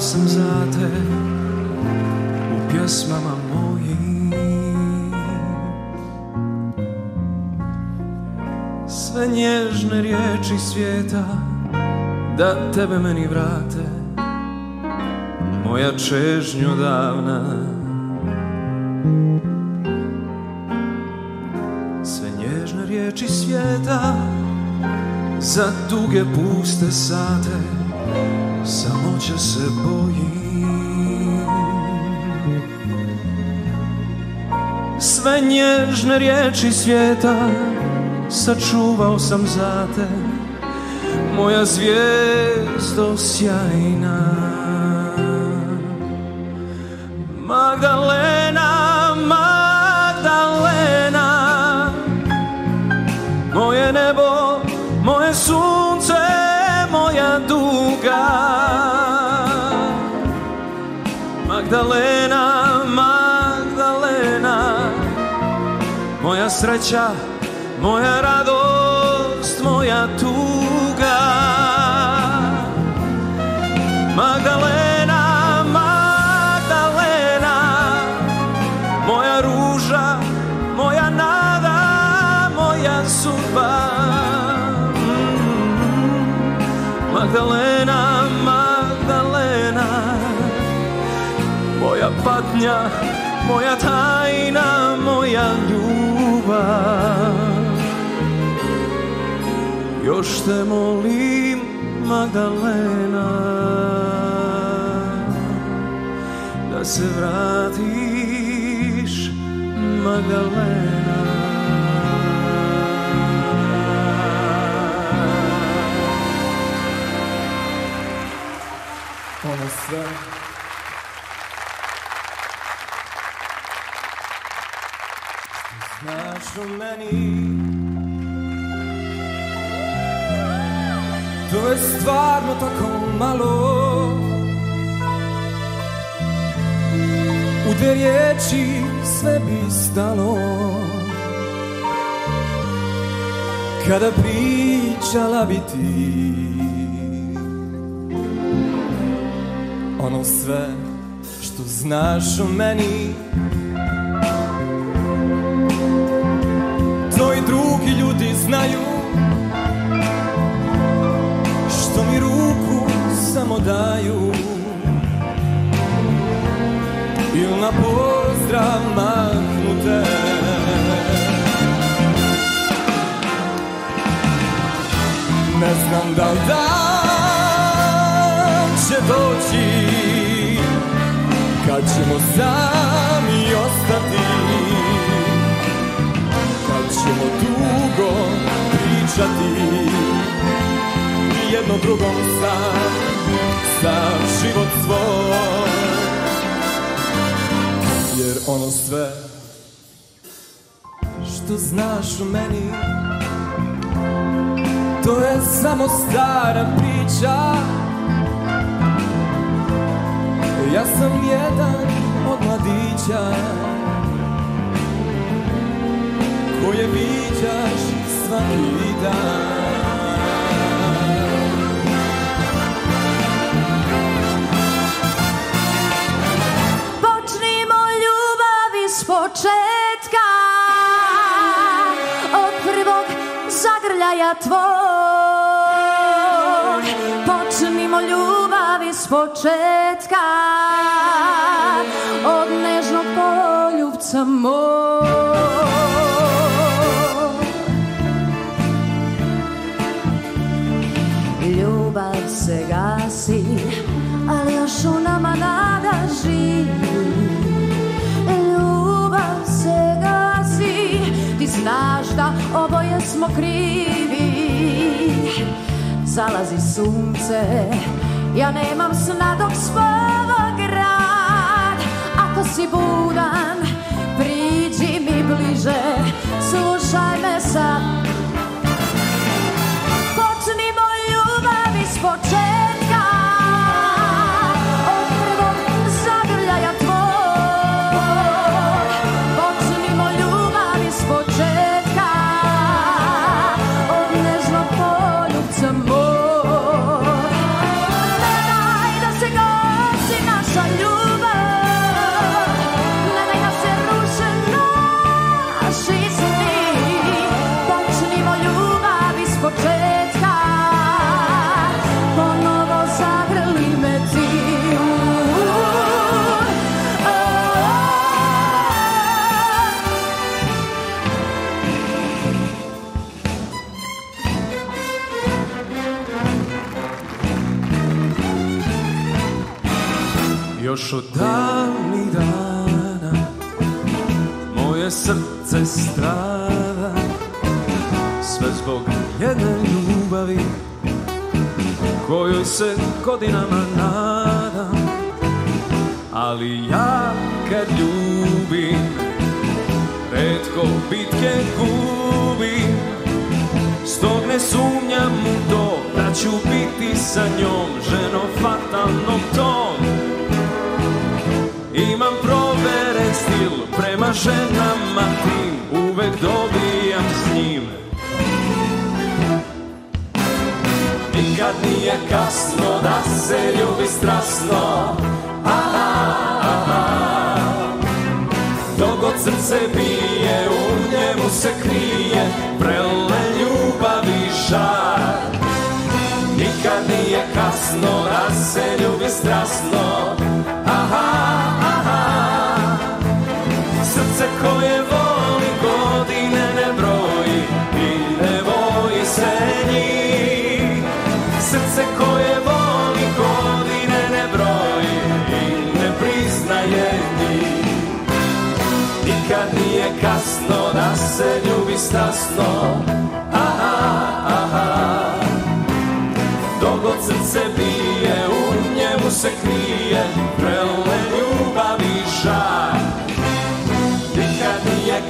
Sam za te U pjesmama mojim. Sve nježne riječi svijeta Da tebe meni vrate Moja čežnju davna. Sve nježne riječi svijeta za duge puste sate Će se bojim. Sve nježne riječi svijeta Sačuvao sam za te Moja zvijezdo sjajna Magdalena, Magdalena Moje nebo, moje sunce, moja duga Magdalena, Magdalena Moja sreća, moja radost, moja tuga patnja, moja tajna, moja ljubav. Još te molim, Magdalena Da se vratiš, Magdalena. Ono sve Znaš o meni To je stvarno tako malo. U te riječi sve bi stalo. Kada pričala bi ti. Ono sve što znaš o meni mnogi ljudi znaju Što mi ruku samo daju. I na pozdrav mahnute? Ne znam da li dan će doći Kad ćemo sami ostati. Kad ćemo tu dugo pričati. I jedno drugom sam Za život svoj. Jer ono sve Što znaš o meni To je samo stara priča. Ja sam jedan od mladića Koje viđaš svaki dan. Počnimo ljubav iz početka. Od prvog zagrljaja tvog Počnimo ljubav iz početka. Od nežnog poljubca mog znaš da oboje smo krivi. Zalazi sunce, ja nemam sna dok spava grad. Ako si budan, priđi mi bliže, slušaj me sad. Još od davnih dana. Moje srce strada Sve zbog jedne ljubavi Kojoj se godinama nadam. Ali ja kad ljubim Redko bitke gubim. Stog ne sumnjam u to Da ću biti sa njom Ženo fatalnom tom prema ženama tim Uvek dobijam s njim. Nikad nije kasno da se ljubi strasno. Aha, aha Dok god srce bije, u njemu se krije Prele ljubavi žar Nikad nije kasno da se ljubi strasno koje voli godine ne broji I ne boji se njih. Srce koje voli godine ne broji I ne priznaje njih. Nikad nije kasno da se ljubi strasno. Aha, aha. Dok god srce bije, u njemu se krije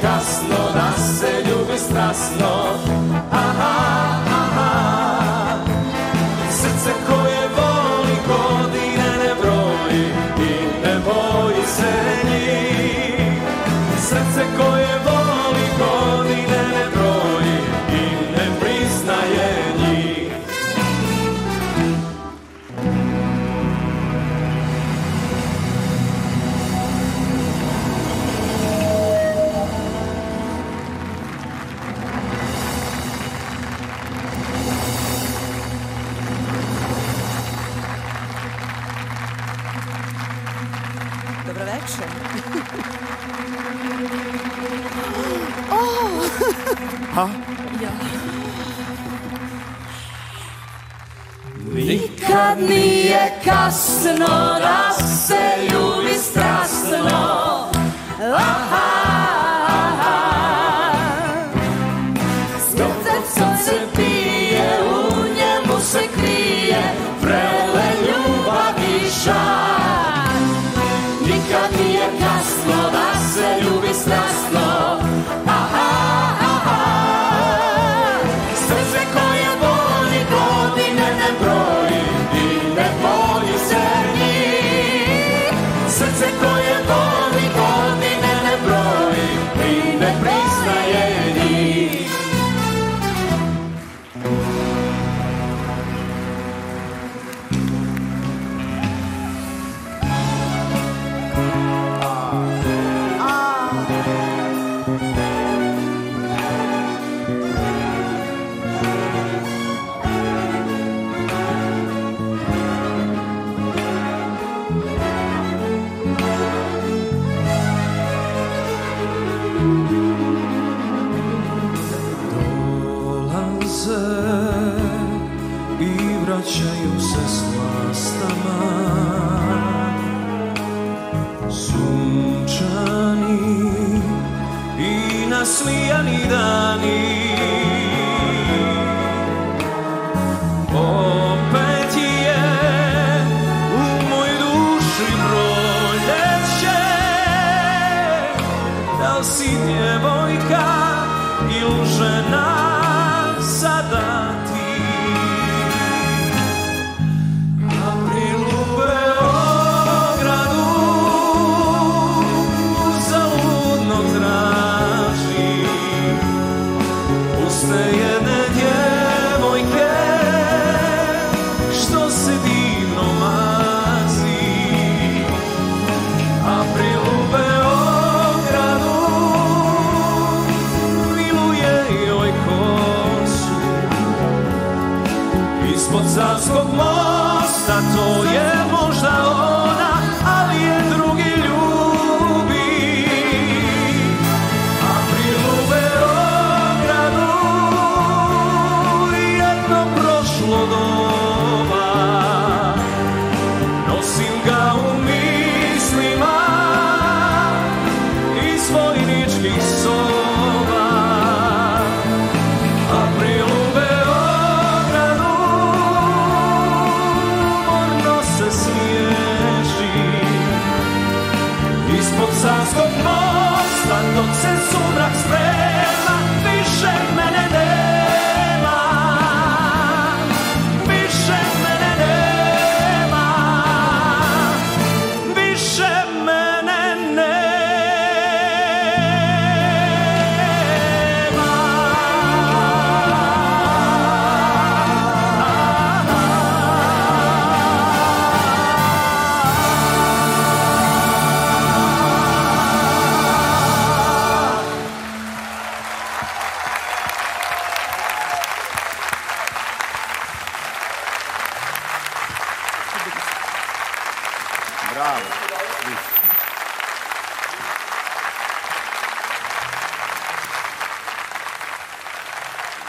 kasno da se ljubi strasno nikad nije kasno, da se ljubi strasno. Aha.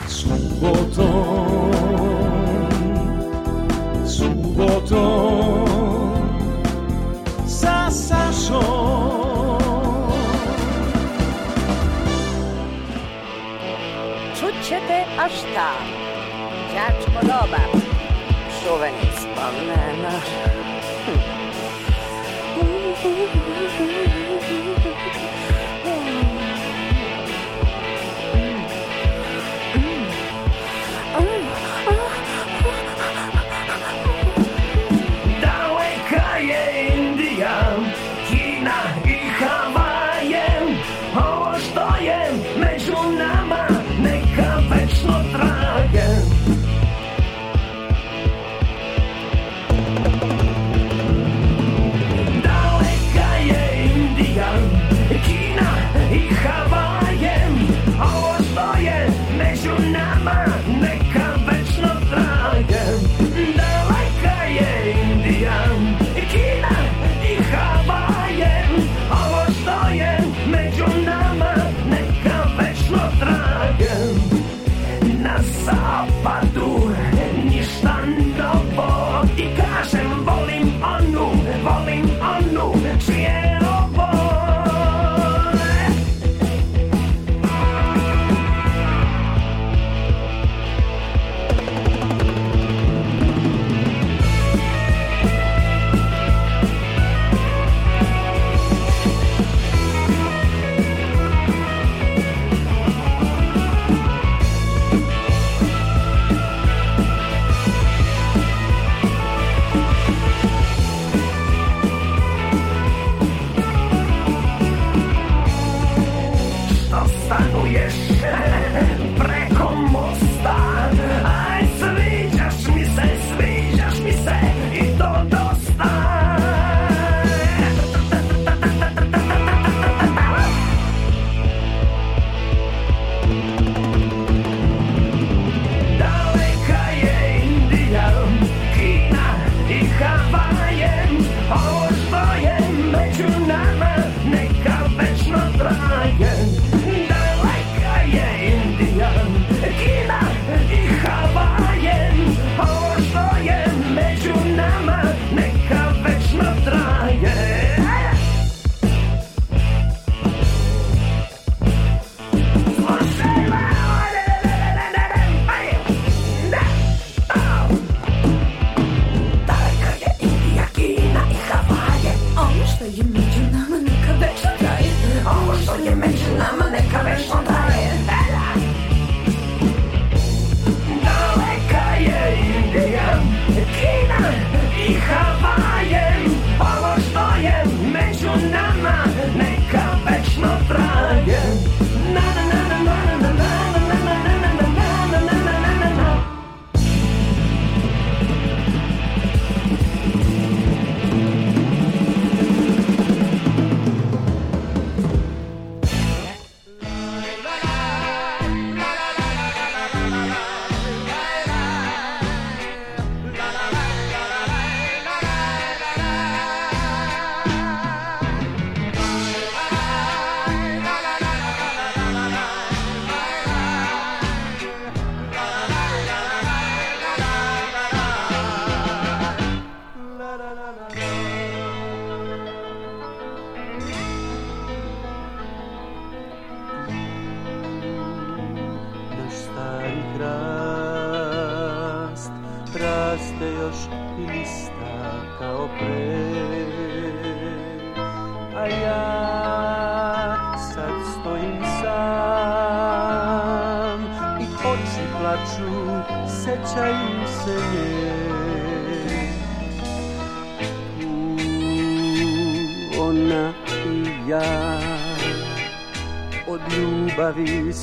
Subotón, subotón, sa sazón. ćete, a šta? Đačko dobar, čuveni spomenaš.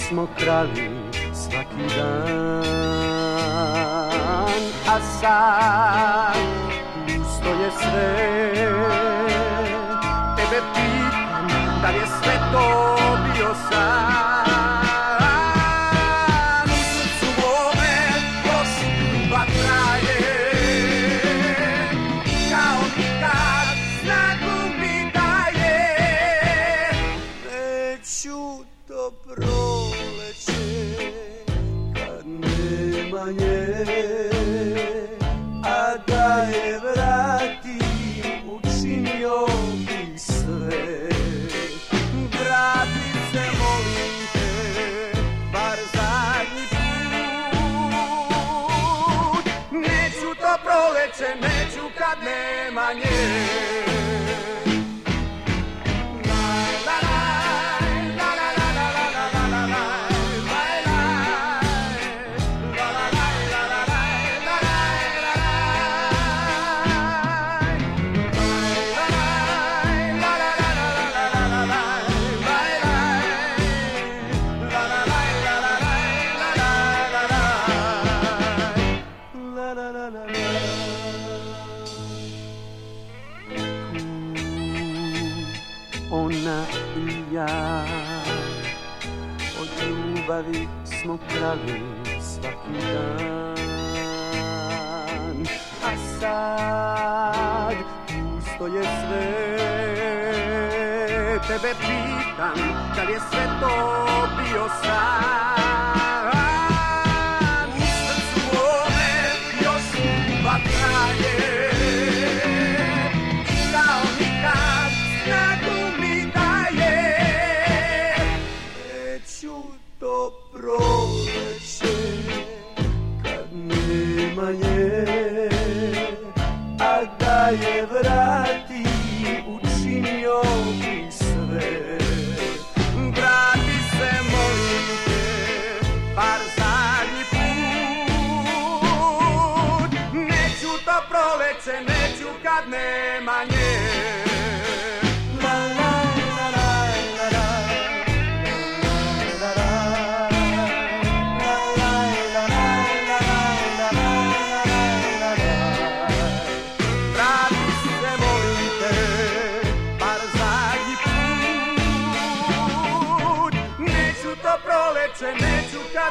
Smo krali svaki dan. A sad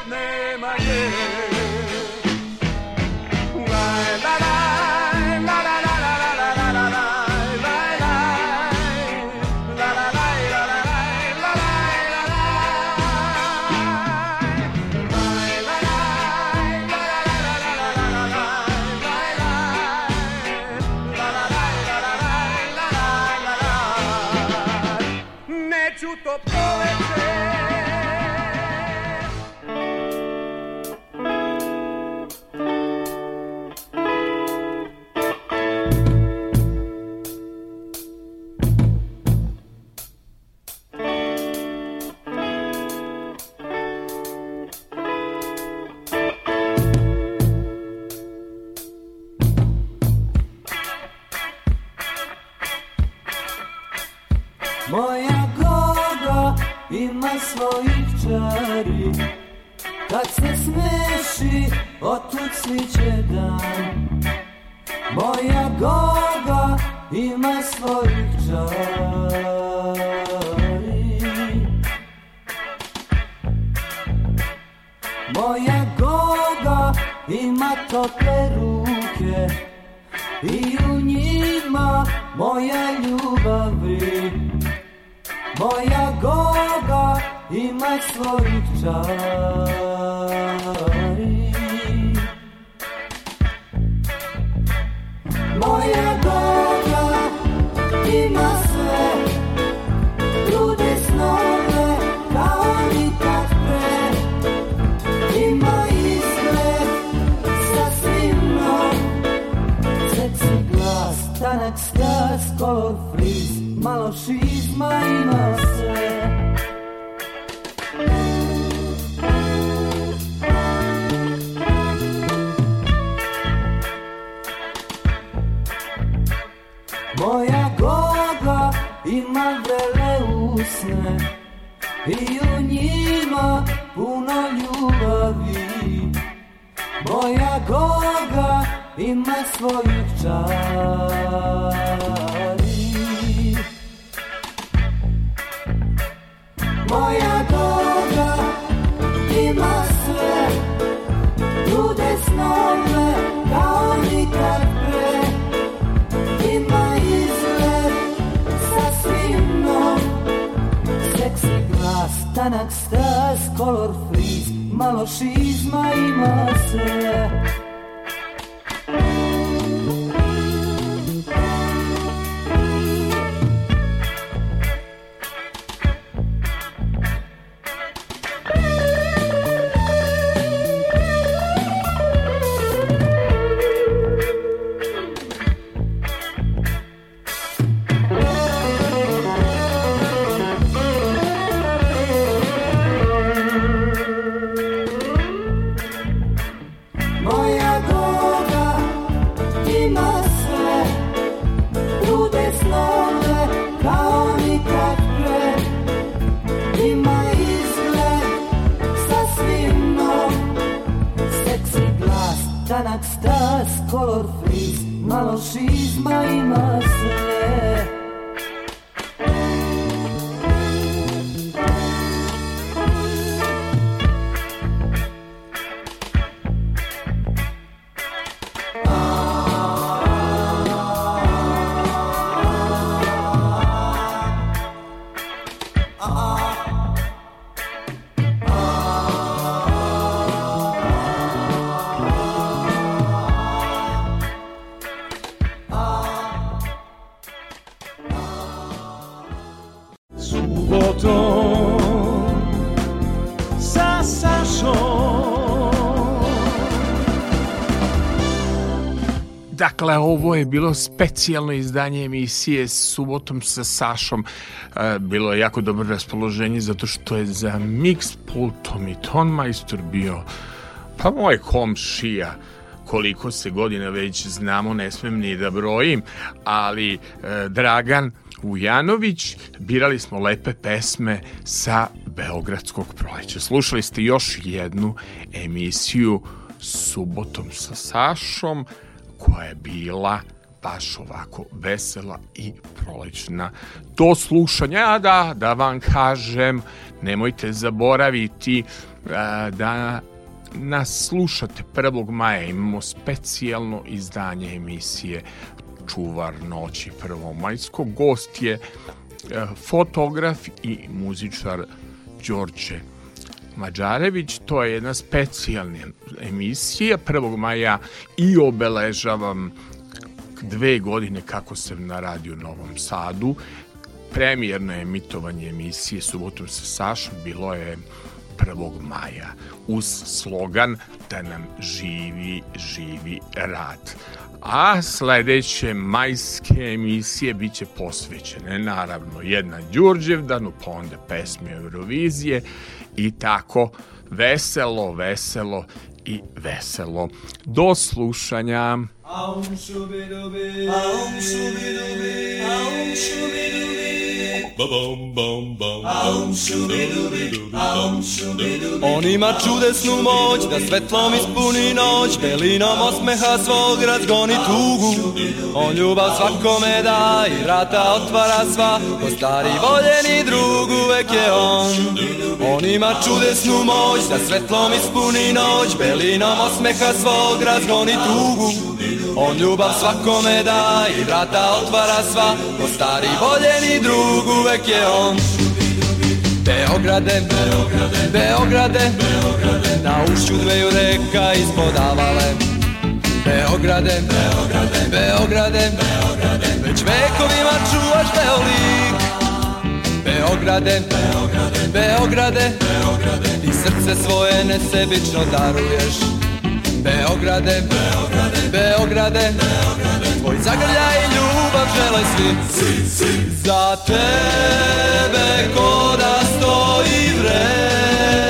name again. Color freeze. Malo šizma ima sve ovo je bilo specijalno izdanje emisije subotom sa Sašom. E, bilo je jako dobro raspoloženje zato što je za mix pultom i ton majstor bio pa moj komšija koliko se godina već znamo, ne smem ni da brojim, ali e, Dragan Vujanović, birali smo lepe pesme sa Beogradskog proleća. Slušali ste još jednu emisiju subotom sa Sašom, koja je bila baš ovako vesela i prolećna. Do slušanja, a da, da vam kažem, nemojte zaboraviti a, da nas slušate 1. maja, imamo specijalno izdanje emisije Čuvar noći prvomajsko. Gost je e, fotograf i muzičar Đorđe Mađarević. To je jedna specijalna emisija 1. maja i obeležavam dve godine kako sam na radio Novom Sadu. Premijerno emitovanje emisije Subotom sa Sašom bilo je 1. maja uz slogan da nam živi, živi rad. A sledeće majske emisije biće posvećene naravno jedna Đurđevdanu, pa onda pesmi Eurovizije i tako veselo, veselo i veselo. Do slušanja. Aum shubidubi, aum shubidubi, aum shubidubi. On ima čudesnu moć da svetlom ispuni noć Belinom osmeha svog razgoni tugu. On ljubav svakome da i vrata otvara sva Ko stari voljeni drug uvek je on. On ima čudesnu moć da svetlom ispuni noć Belinom osmeha svog razgoni tugu. On ljubav svakome da i vrata otvara sva Ko stari voljeni drug uvek je on. Beograde, Beograde, Beograde, Beograde Na ušću dveju reka ispod avale. Beograde, Beograde, Beograde, Beograde Već vekovima čuvaš Beolik. Beograde, Beograde, Beograde, Beograde Ti srce svoje nesebično daruješ. Beograde, Beograde, Beograde, Beograde Tvoj zagrljaj i ljubav žele svi, svi, svi Za tebe ko da stoji vreme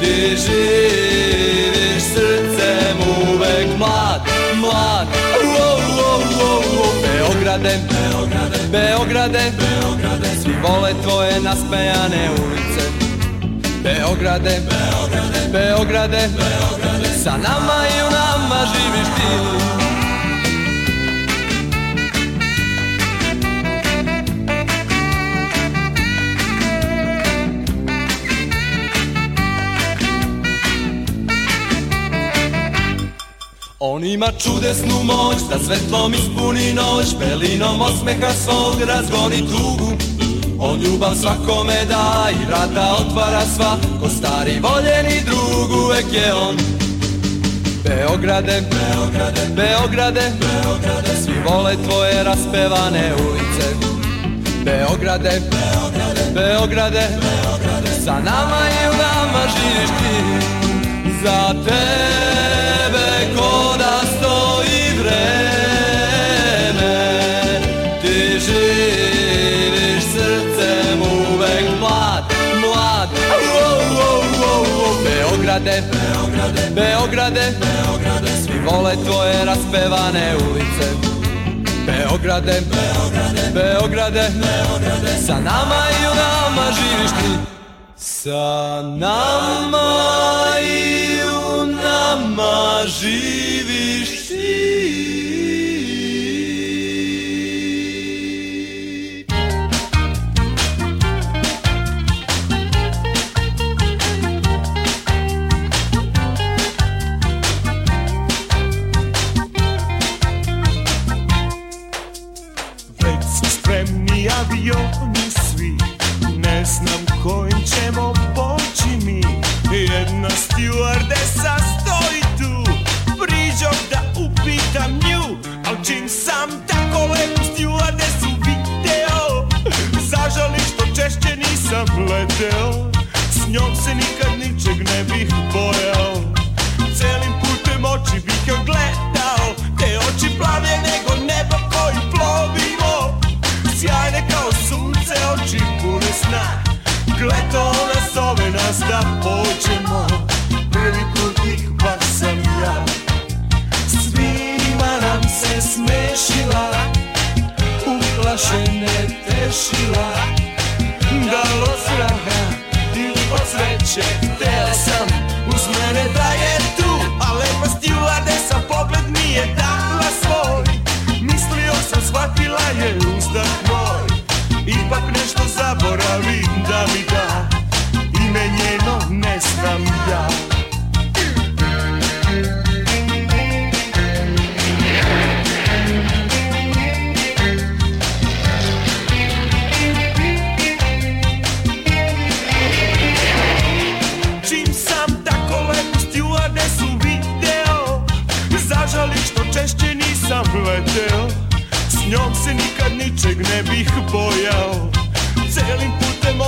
Ti živiš srcem uvek mlad, mlad. Wow, wow, wow, wow. Beograde, Beograde, Beograde, Beograde. Svi vole tvoje naspejane ulice. Beograde, Beograde, Beograde, Beograde. Sa nama i u nama živiš ti Ima čudesnu moć da svetlom ispuni noć Belinom osmeha svog razgoni tugu. On ljubav svakome da i vrata otvara sva Ko stari voljeni drug uvek je on. Beograde, Beograde, Beograde, Beograde Svi vole tvoje raspevane ulice. Beograde, Beograde, Beograde, Beograde Sa nama i u nama živiš ti Za tebe Beograde, Beograde, Beograde, Beograde Svi vole tvoje raspevane ulice. Beograde, Beograde, Beograde, Beograde Sa nama i u nama živiš ti. Sa nama i u nama živiš češće nisam leteo S njom se nikad sreće Hteo sam uz mene da je tu A lepa stewardesa pogled mi je dala svoj. Mislio sam shvatila je uzdah moj. Ipak nešto zaboravim da mi da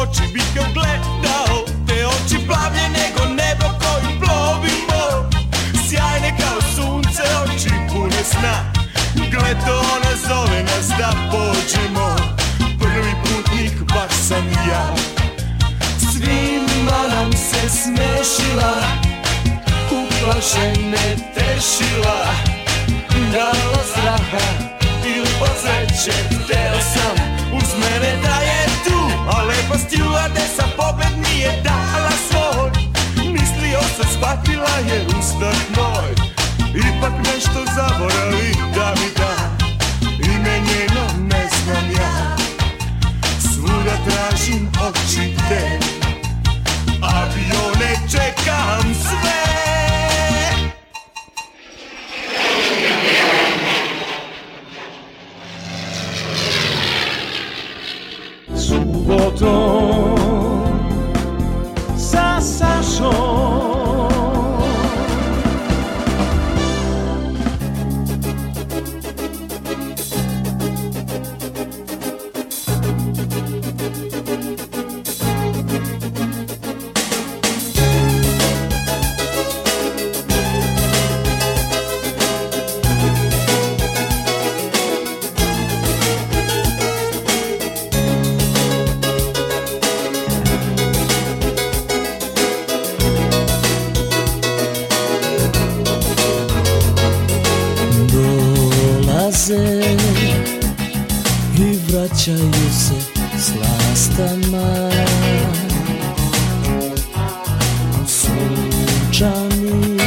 oči bih joj gledao Te oči plavlje nego nebo koji plovimo Sjajne kao sunce, oči pune sna Gleto ona zove nas da pođemo. Prvi putnik baš sam ja. Svima nam se smešila Uplašene tešila. Dalo straha ili od pustila stewardesa pogled nije dala svoj. Mislio sam shvatila je ustak moj. Ipak nešto zaborali da mi da. Ime njeno ne znam ja. Svuda tražim oči te Avione čekam sve. Subotom vraćaju se s lastama sunčani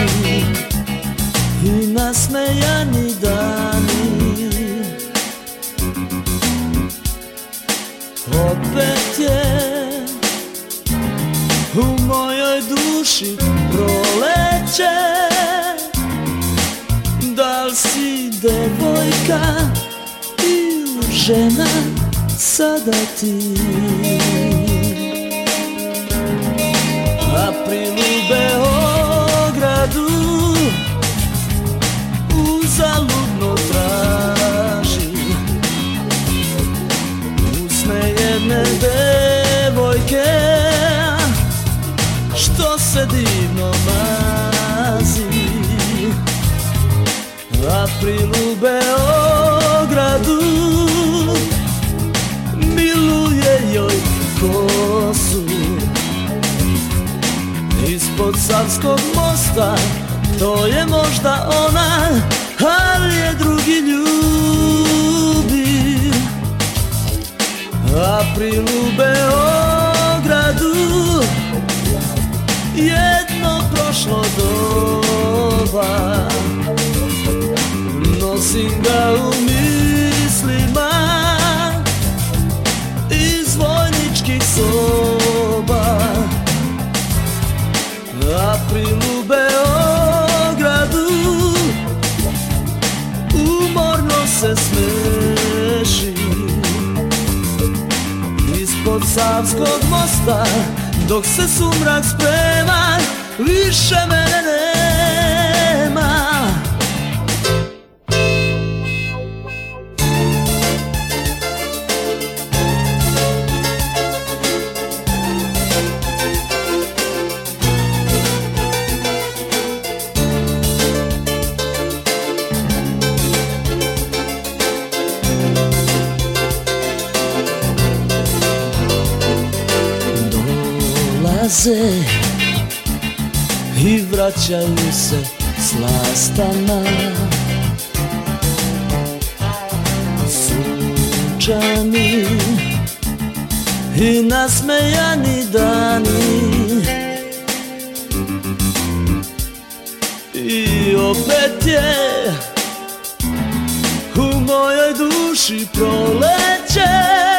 i nasmejani dani. Opet je u mojoj duši proleće. Da li si devojka ili žena sada ti. April u Beogradu uzaludno traži. Usne jedne devojke što se divno mazi. April u Beogradu Savskog mosta To je možda ona Ali je drugi ljubi. April u Savskog mosta dok se sumrak sprema više mene nema i vraćaju se s lastama sunčani i nasmejani dani. I opet je u mojoj duši proleće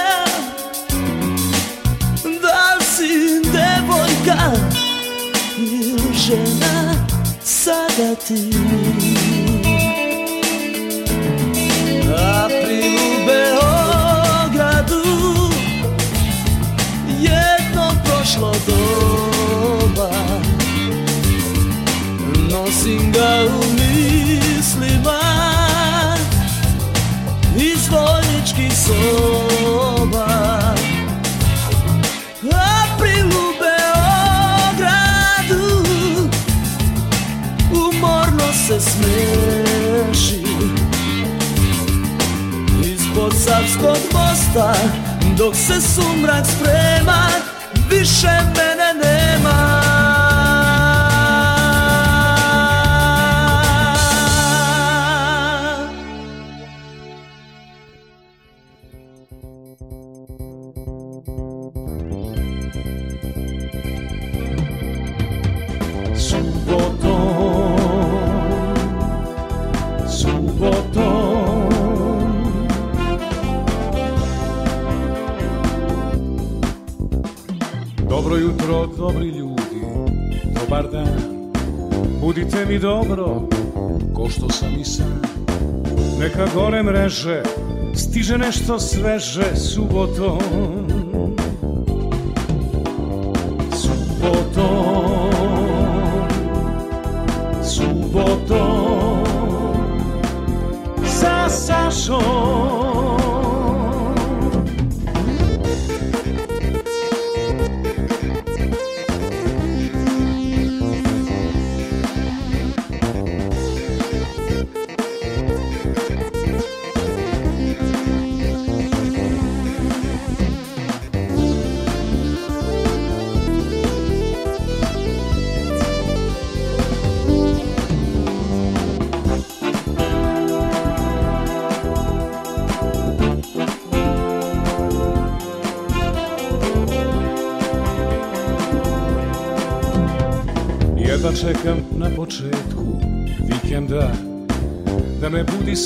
sada ti April u Beogradu jedno prošlo doba. Nosim ga u mislima iz vojničkih Savskog mosta Dok se sumrak sprema Više mene nema mi dobro, ko što sam i sam. Neka gore mreže, stiže nešto sveže subotom.